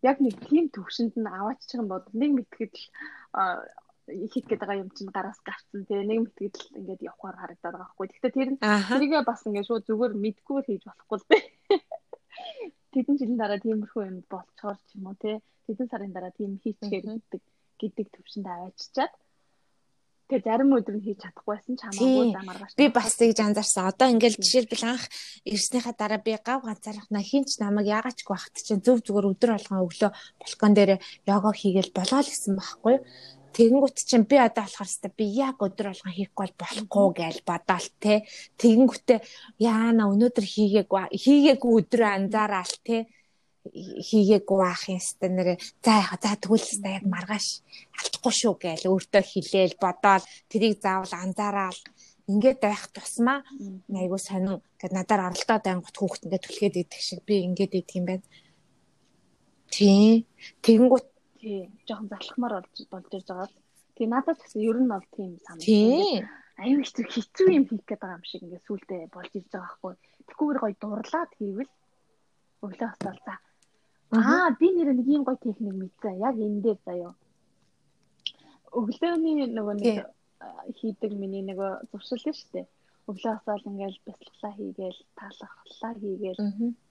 Яг нэг тийм төвшөнд нь аваачих юм бол нэг мэтгэд л хийх гээд байгаа юм чинь гараас гарцсан тий нэг мэтгэл ингээд явахаар харагдаад байгаа байхгүй. Гэхдээ тэр нь тэрийгээ бас ингээд шууд зүгээр мэдгүй хийж болохгүй л дээ. (laughs) Тэдэн жилийн дараа тиймэрхүү юм болцоор ч юм уу тий тэдэн сарын дараа тийм хийчихээр гэдэг гэдэг төвшөнд авааччаад Тэгээ зарим өдөр нь хийж чадахгүйсэн ч хамаагүй да маргааш. Би бас тэгж анзаарсан. Одоо ингээл жишээлбэл анх ирснийхаа дараа би гав ганцаархна хинч намайг яагаачгүй багт чинь зөв зүгээр өдөр болгон өглөө балкон дээр йога хийгээл болоо л гэсэн байхгүй? Тэгэнгүүт чинь би одоо болохоор хэвээр би яг өдөр болгон хийхгүй болохгүй гэж бодоол те. Тэгэнгүүтээ яана өнөөдөр хийгээгүй хийгээгүй өдрөө анзаараал те хийгээгүй байх юм хэвээр нэрээ за яа за тэгвэл хэвээр яг маргааш алдахгүй шүү гээл өөртөө хэлээл бодоол тэрийг заавал анзаараал ингээд байх тусмаа айгу сонин гэд надаар оролдоод ангут хүүхэд ингээд түлхээд идэх шиг би ингээд идэх юм байна. Тий. Тэгэнгүүт тий жоохон залхмаар болж болж ирж байгаа. Тий надад гэсэн ер нь бол тийм санагдав. Тий. Аюу хэцүү хэцүү юм хийх гээд байгаа юм шиг ингээд сүултээ болж ирж байгаа байхгүй. Тэгхүүгээр гоё дурлаад хийвэл өглөө хасаал за Аа би нэр нэг юм гоё техник мэдсэн. Яг энэ дээр заяо. Өглөөний нөгөө нэг хийдэг миний нөгөө зуршил нь шүү дээ. Өглөө хасаал ингээл бяцлаглаа хийгээл, таалахлаа хийгээл.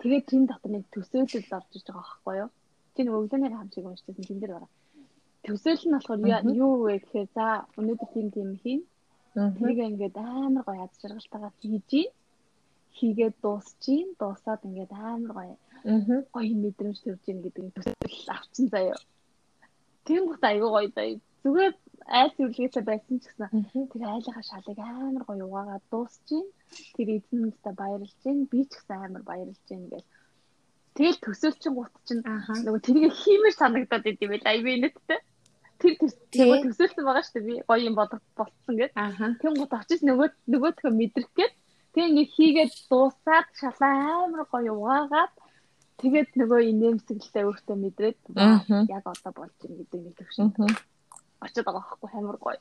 Тэгээд тэн дотор нэг төсөөлөл орж иж байгаа байхгүй юу? Чи нөгөө өглөөний хамшиг уншижсэн тэн дээр байгаа. Төсөөлөл нь болохоор юу вэ гэхээр за өнөөдөр тийм тийм хийн. Тэрийг ингээд амар гоё яд жаргалтайгаар хийж. Хийгээд дуусчих. Дуусаад ингээд амар гоё гоё мэдрэмж төрж ийн гэдэг нь төсөөл авчин заяа. Гот айгүй гоё заяа. Зүгээр айл зөвлөгөөтэй байсан ч гэсэн тэр айлынхаа шалыг амар гоё угаагаад дуусчин. Тэр эзэнтэй баярлж гин би ч гэсэн амар баярлж гин гэл. Тэгэл төсөөлчин гут чинь нөгөө тэрийг хиймээр санагдаад идэв байл аюу нэттэй. Тэр нөгөө төсөөлсөн байгаа шүү дээ би гоё юм бодох болцсон гэд. Тийм гут очиж нөгөө нөгөөдхөө мэдрэх гээд тэг ингээ хийгээд дуусаад шалаа амар гоё угаагаад Тэгээд нөгөө инээмсэглэлээ өөртөө мэдрээд яг одоо болж байна гэдэг төвшин. Очоод байгаа байхгүй амар гоё.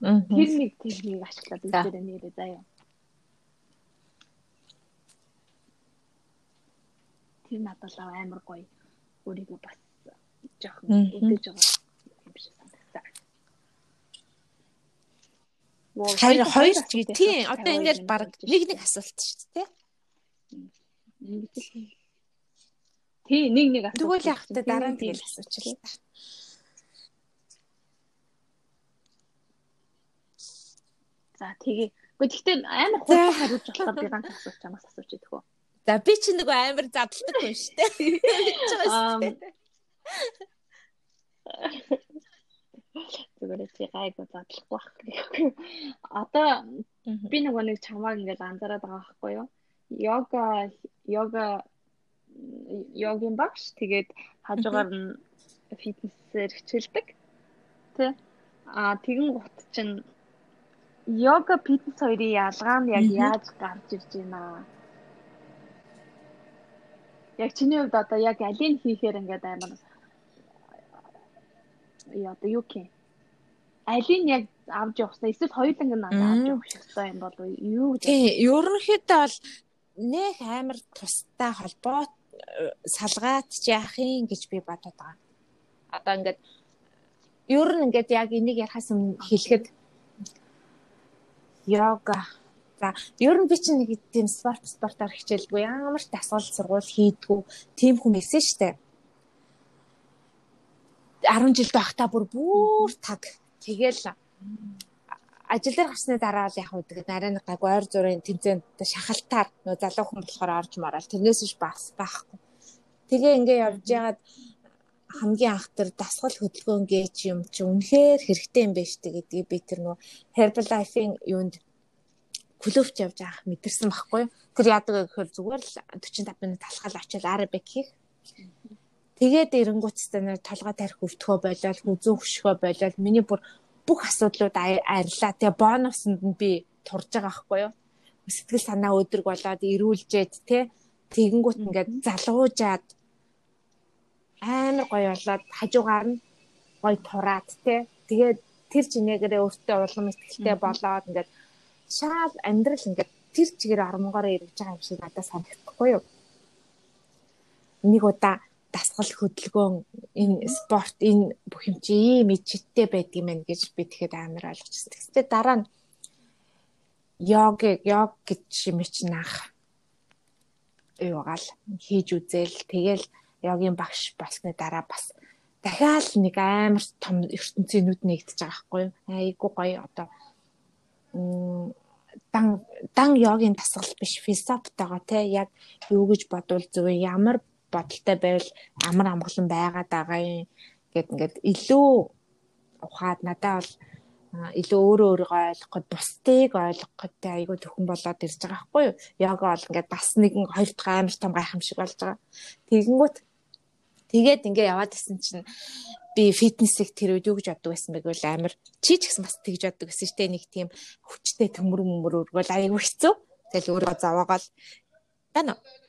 Тэр нэг техник ашиглаад үзээрэй нэрээ заяа. Тэр надад л амар гоё. Өөрийгөө бас жоохон өдөж байгаа юм шиг санагдсан. Харин хоёр ч тийм одоо ингээд баг нэг нэг асуулт шүү дээ. Ингээд Тий, нэг нэг асууж. Тэгвэл яг та дараа нь тэгэл асуучихлаа. За тэгээ. Гэхдээ амар хурдан хариулж болохоор би ганц асууж чамаас асууж идэх үү. За би чи нөгөө амар задлагдаг хүн шүү дээ. Зүгээр чи гайгүй задлахгүй байх гэх. Одоо би нөгөө нэг чамааг ингээд анзаараад байгаа байхгүй юу? Йога йога йогийн багш. Тэгээд хажуугаар нь фитнесээр хичээлдэг. Тэ. Аа тэгэн гут чинь йога фитнес хоёрын ялгаа нь яг яаж гарч ирж байна? Аа? Яг чиний хувьд одоо яг алийг хийхээр ингээд амар яа одоо юу гэх алийг яг авч явахсан эсвэл хоёуланг нь авч явах хэрэгтэй юм бол юу гэж тий ерөнхийдөө бол нэг амар тустай холбоо салгаад яах юм гэж би бодоод байгаа. Одоо ингээд ер нь ингээд яг энийг ярахаас өмнө хэлэхэд йога За ер нь би чинь нэг тийм спорт спортоор хичээлгүй ямар ч дасгал сургууль хийдгүү тийм хүн байсан штэ. 10 жил байхдаа бүр бүр таг тэгэл ажил дээр гарсны дараа л яг уу тэгээд нарай нэг гайг ойр зургийн тэмцээнд шахалтаар нөө залуу хүн болохоор орж мараал тэрнээс ш бас байхгүй. Тэгээ ингээ явж ягаад хамгийн анх тэр дасгал хөдөлгөөн гэж юм чи үнэхээр хэрэгтэй юм байна штэ гэдгийг би тэр нөө Herbalife-ийн юунд клубч явж авах мэдэрсэн байхгүй. Тэр яадаг гэхээр зүгээр л 45 минут талхал очил арабик хийх. Тэгээд эренгуутстай нэр толгой тарих өвтгөө болол хүзүүн хөшгөө болол миний бүр бүх асуудлууд арилаа. Тэгээ бонуснд нь би турж байгаа байхгүй юу? Сэтгэл санаа өдрөг болоод ирүүлжээд те тэгэнгүүт ингээд залуужаад амар гоё болоод хажуугаар нь гоё тураад те тэгээд тэр чинээгээрээ өөртөө улам ихтэй болоод ингээд шал амьдрал ингээд тэр чигээр ормгоороо эргэж байгаа юм шиг надад санагдахгүй юу? Нэг удаа дасгал хөдөлгөөн энэ спорт энэ бүх юм чи ийм ичтэй байдаг юм байна гэж би тэгэхэд амар ойлгочихсон. Тэгсээ дараа нь йог йог гэж чинь анх юугаал хийж үзэл тэгэл йогийн багш болсны дараа бас дахиад нэг амар том ертөнцийн нүд нэгдэж байгаа байхгүй юу? Айгу гоё одоо дан дан йогийн дасгал биш философитойгоо те яг юу гэж бодвол зөв ямар бодолтой байвал амар амгалан байгаад байгаа юм гэд ингээд илүү ухаад надад бол илүү өөрөө өөрийгөө ойлгоход бусдыг ойлгоход айгүй төхөн болоод ирж байгаа байхгүй юу? Йога бол ингээд бас нэгэн хоёр дахь амар том гайхамшиг болж байгаа. Тэгэнгүүт тэгээд ингээд яваад исэн чинь би фитнесийг тэр үед юу гэж боддог байсан бэ гэвэл амар чи ч гэсэн бас тэгж боддог гэсэн штэ нэг тийм хүчтэй төмөр мөмөр өргөл аягүй хэцүү. Тэгэл өөрөө зовоогоол байна уу?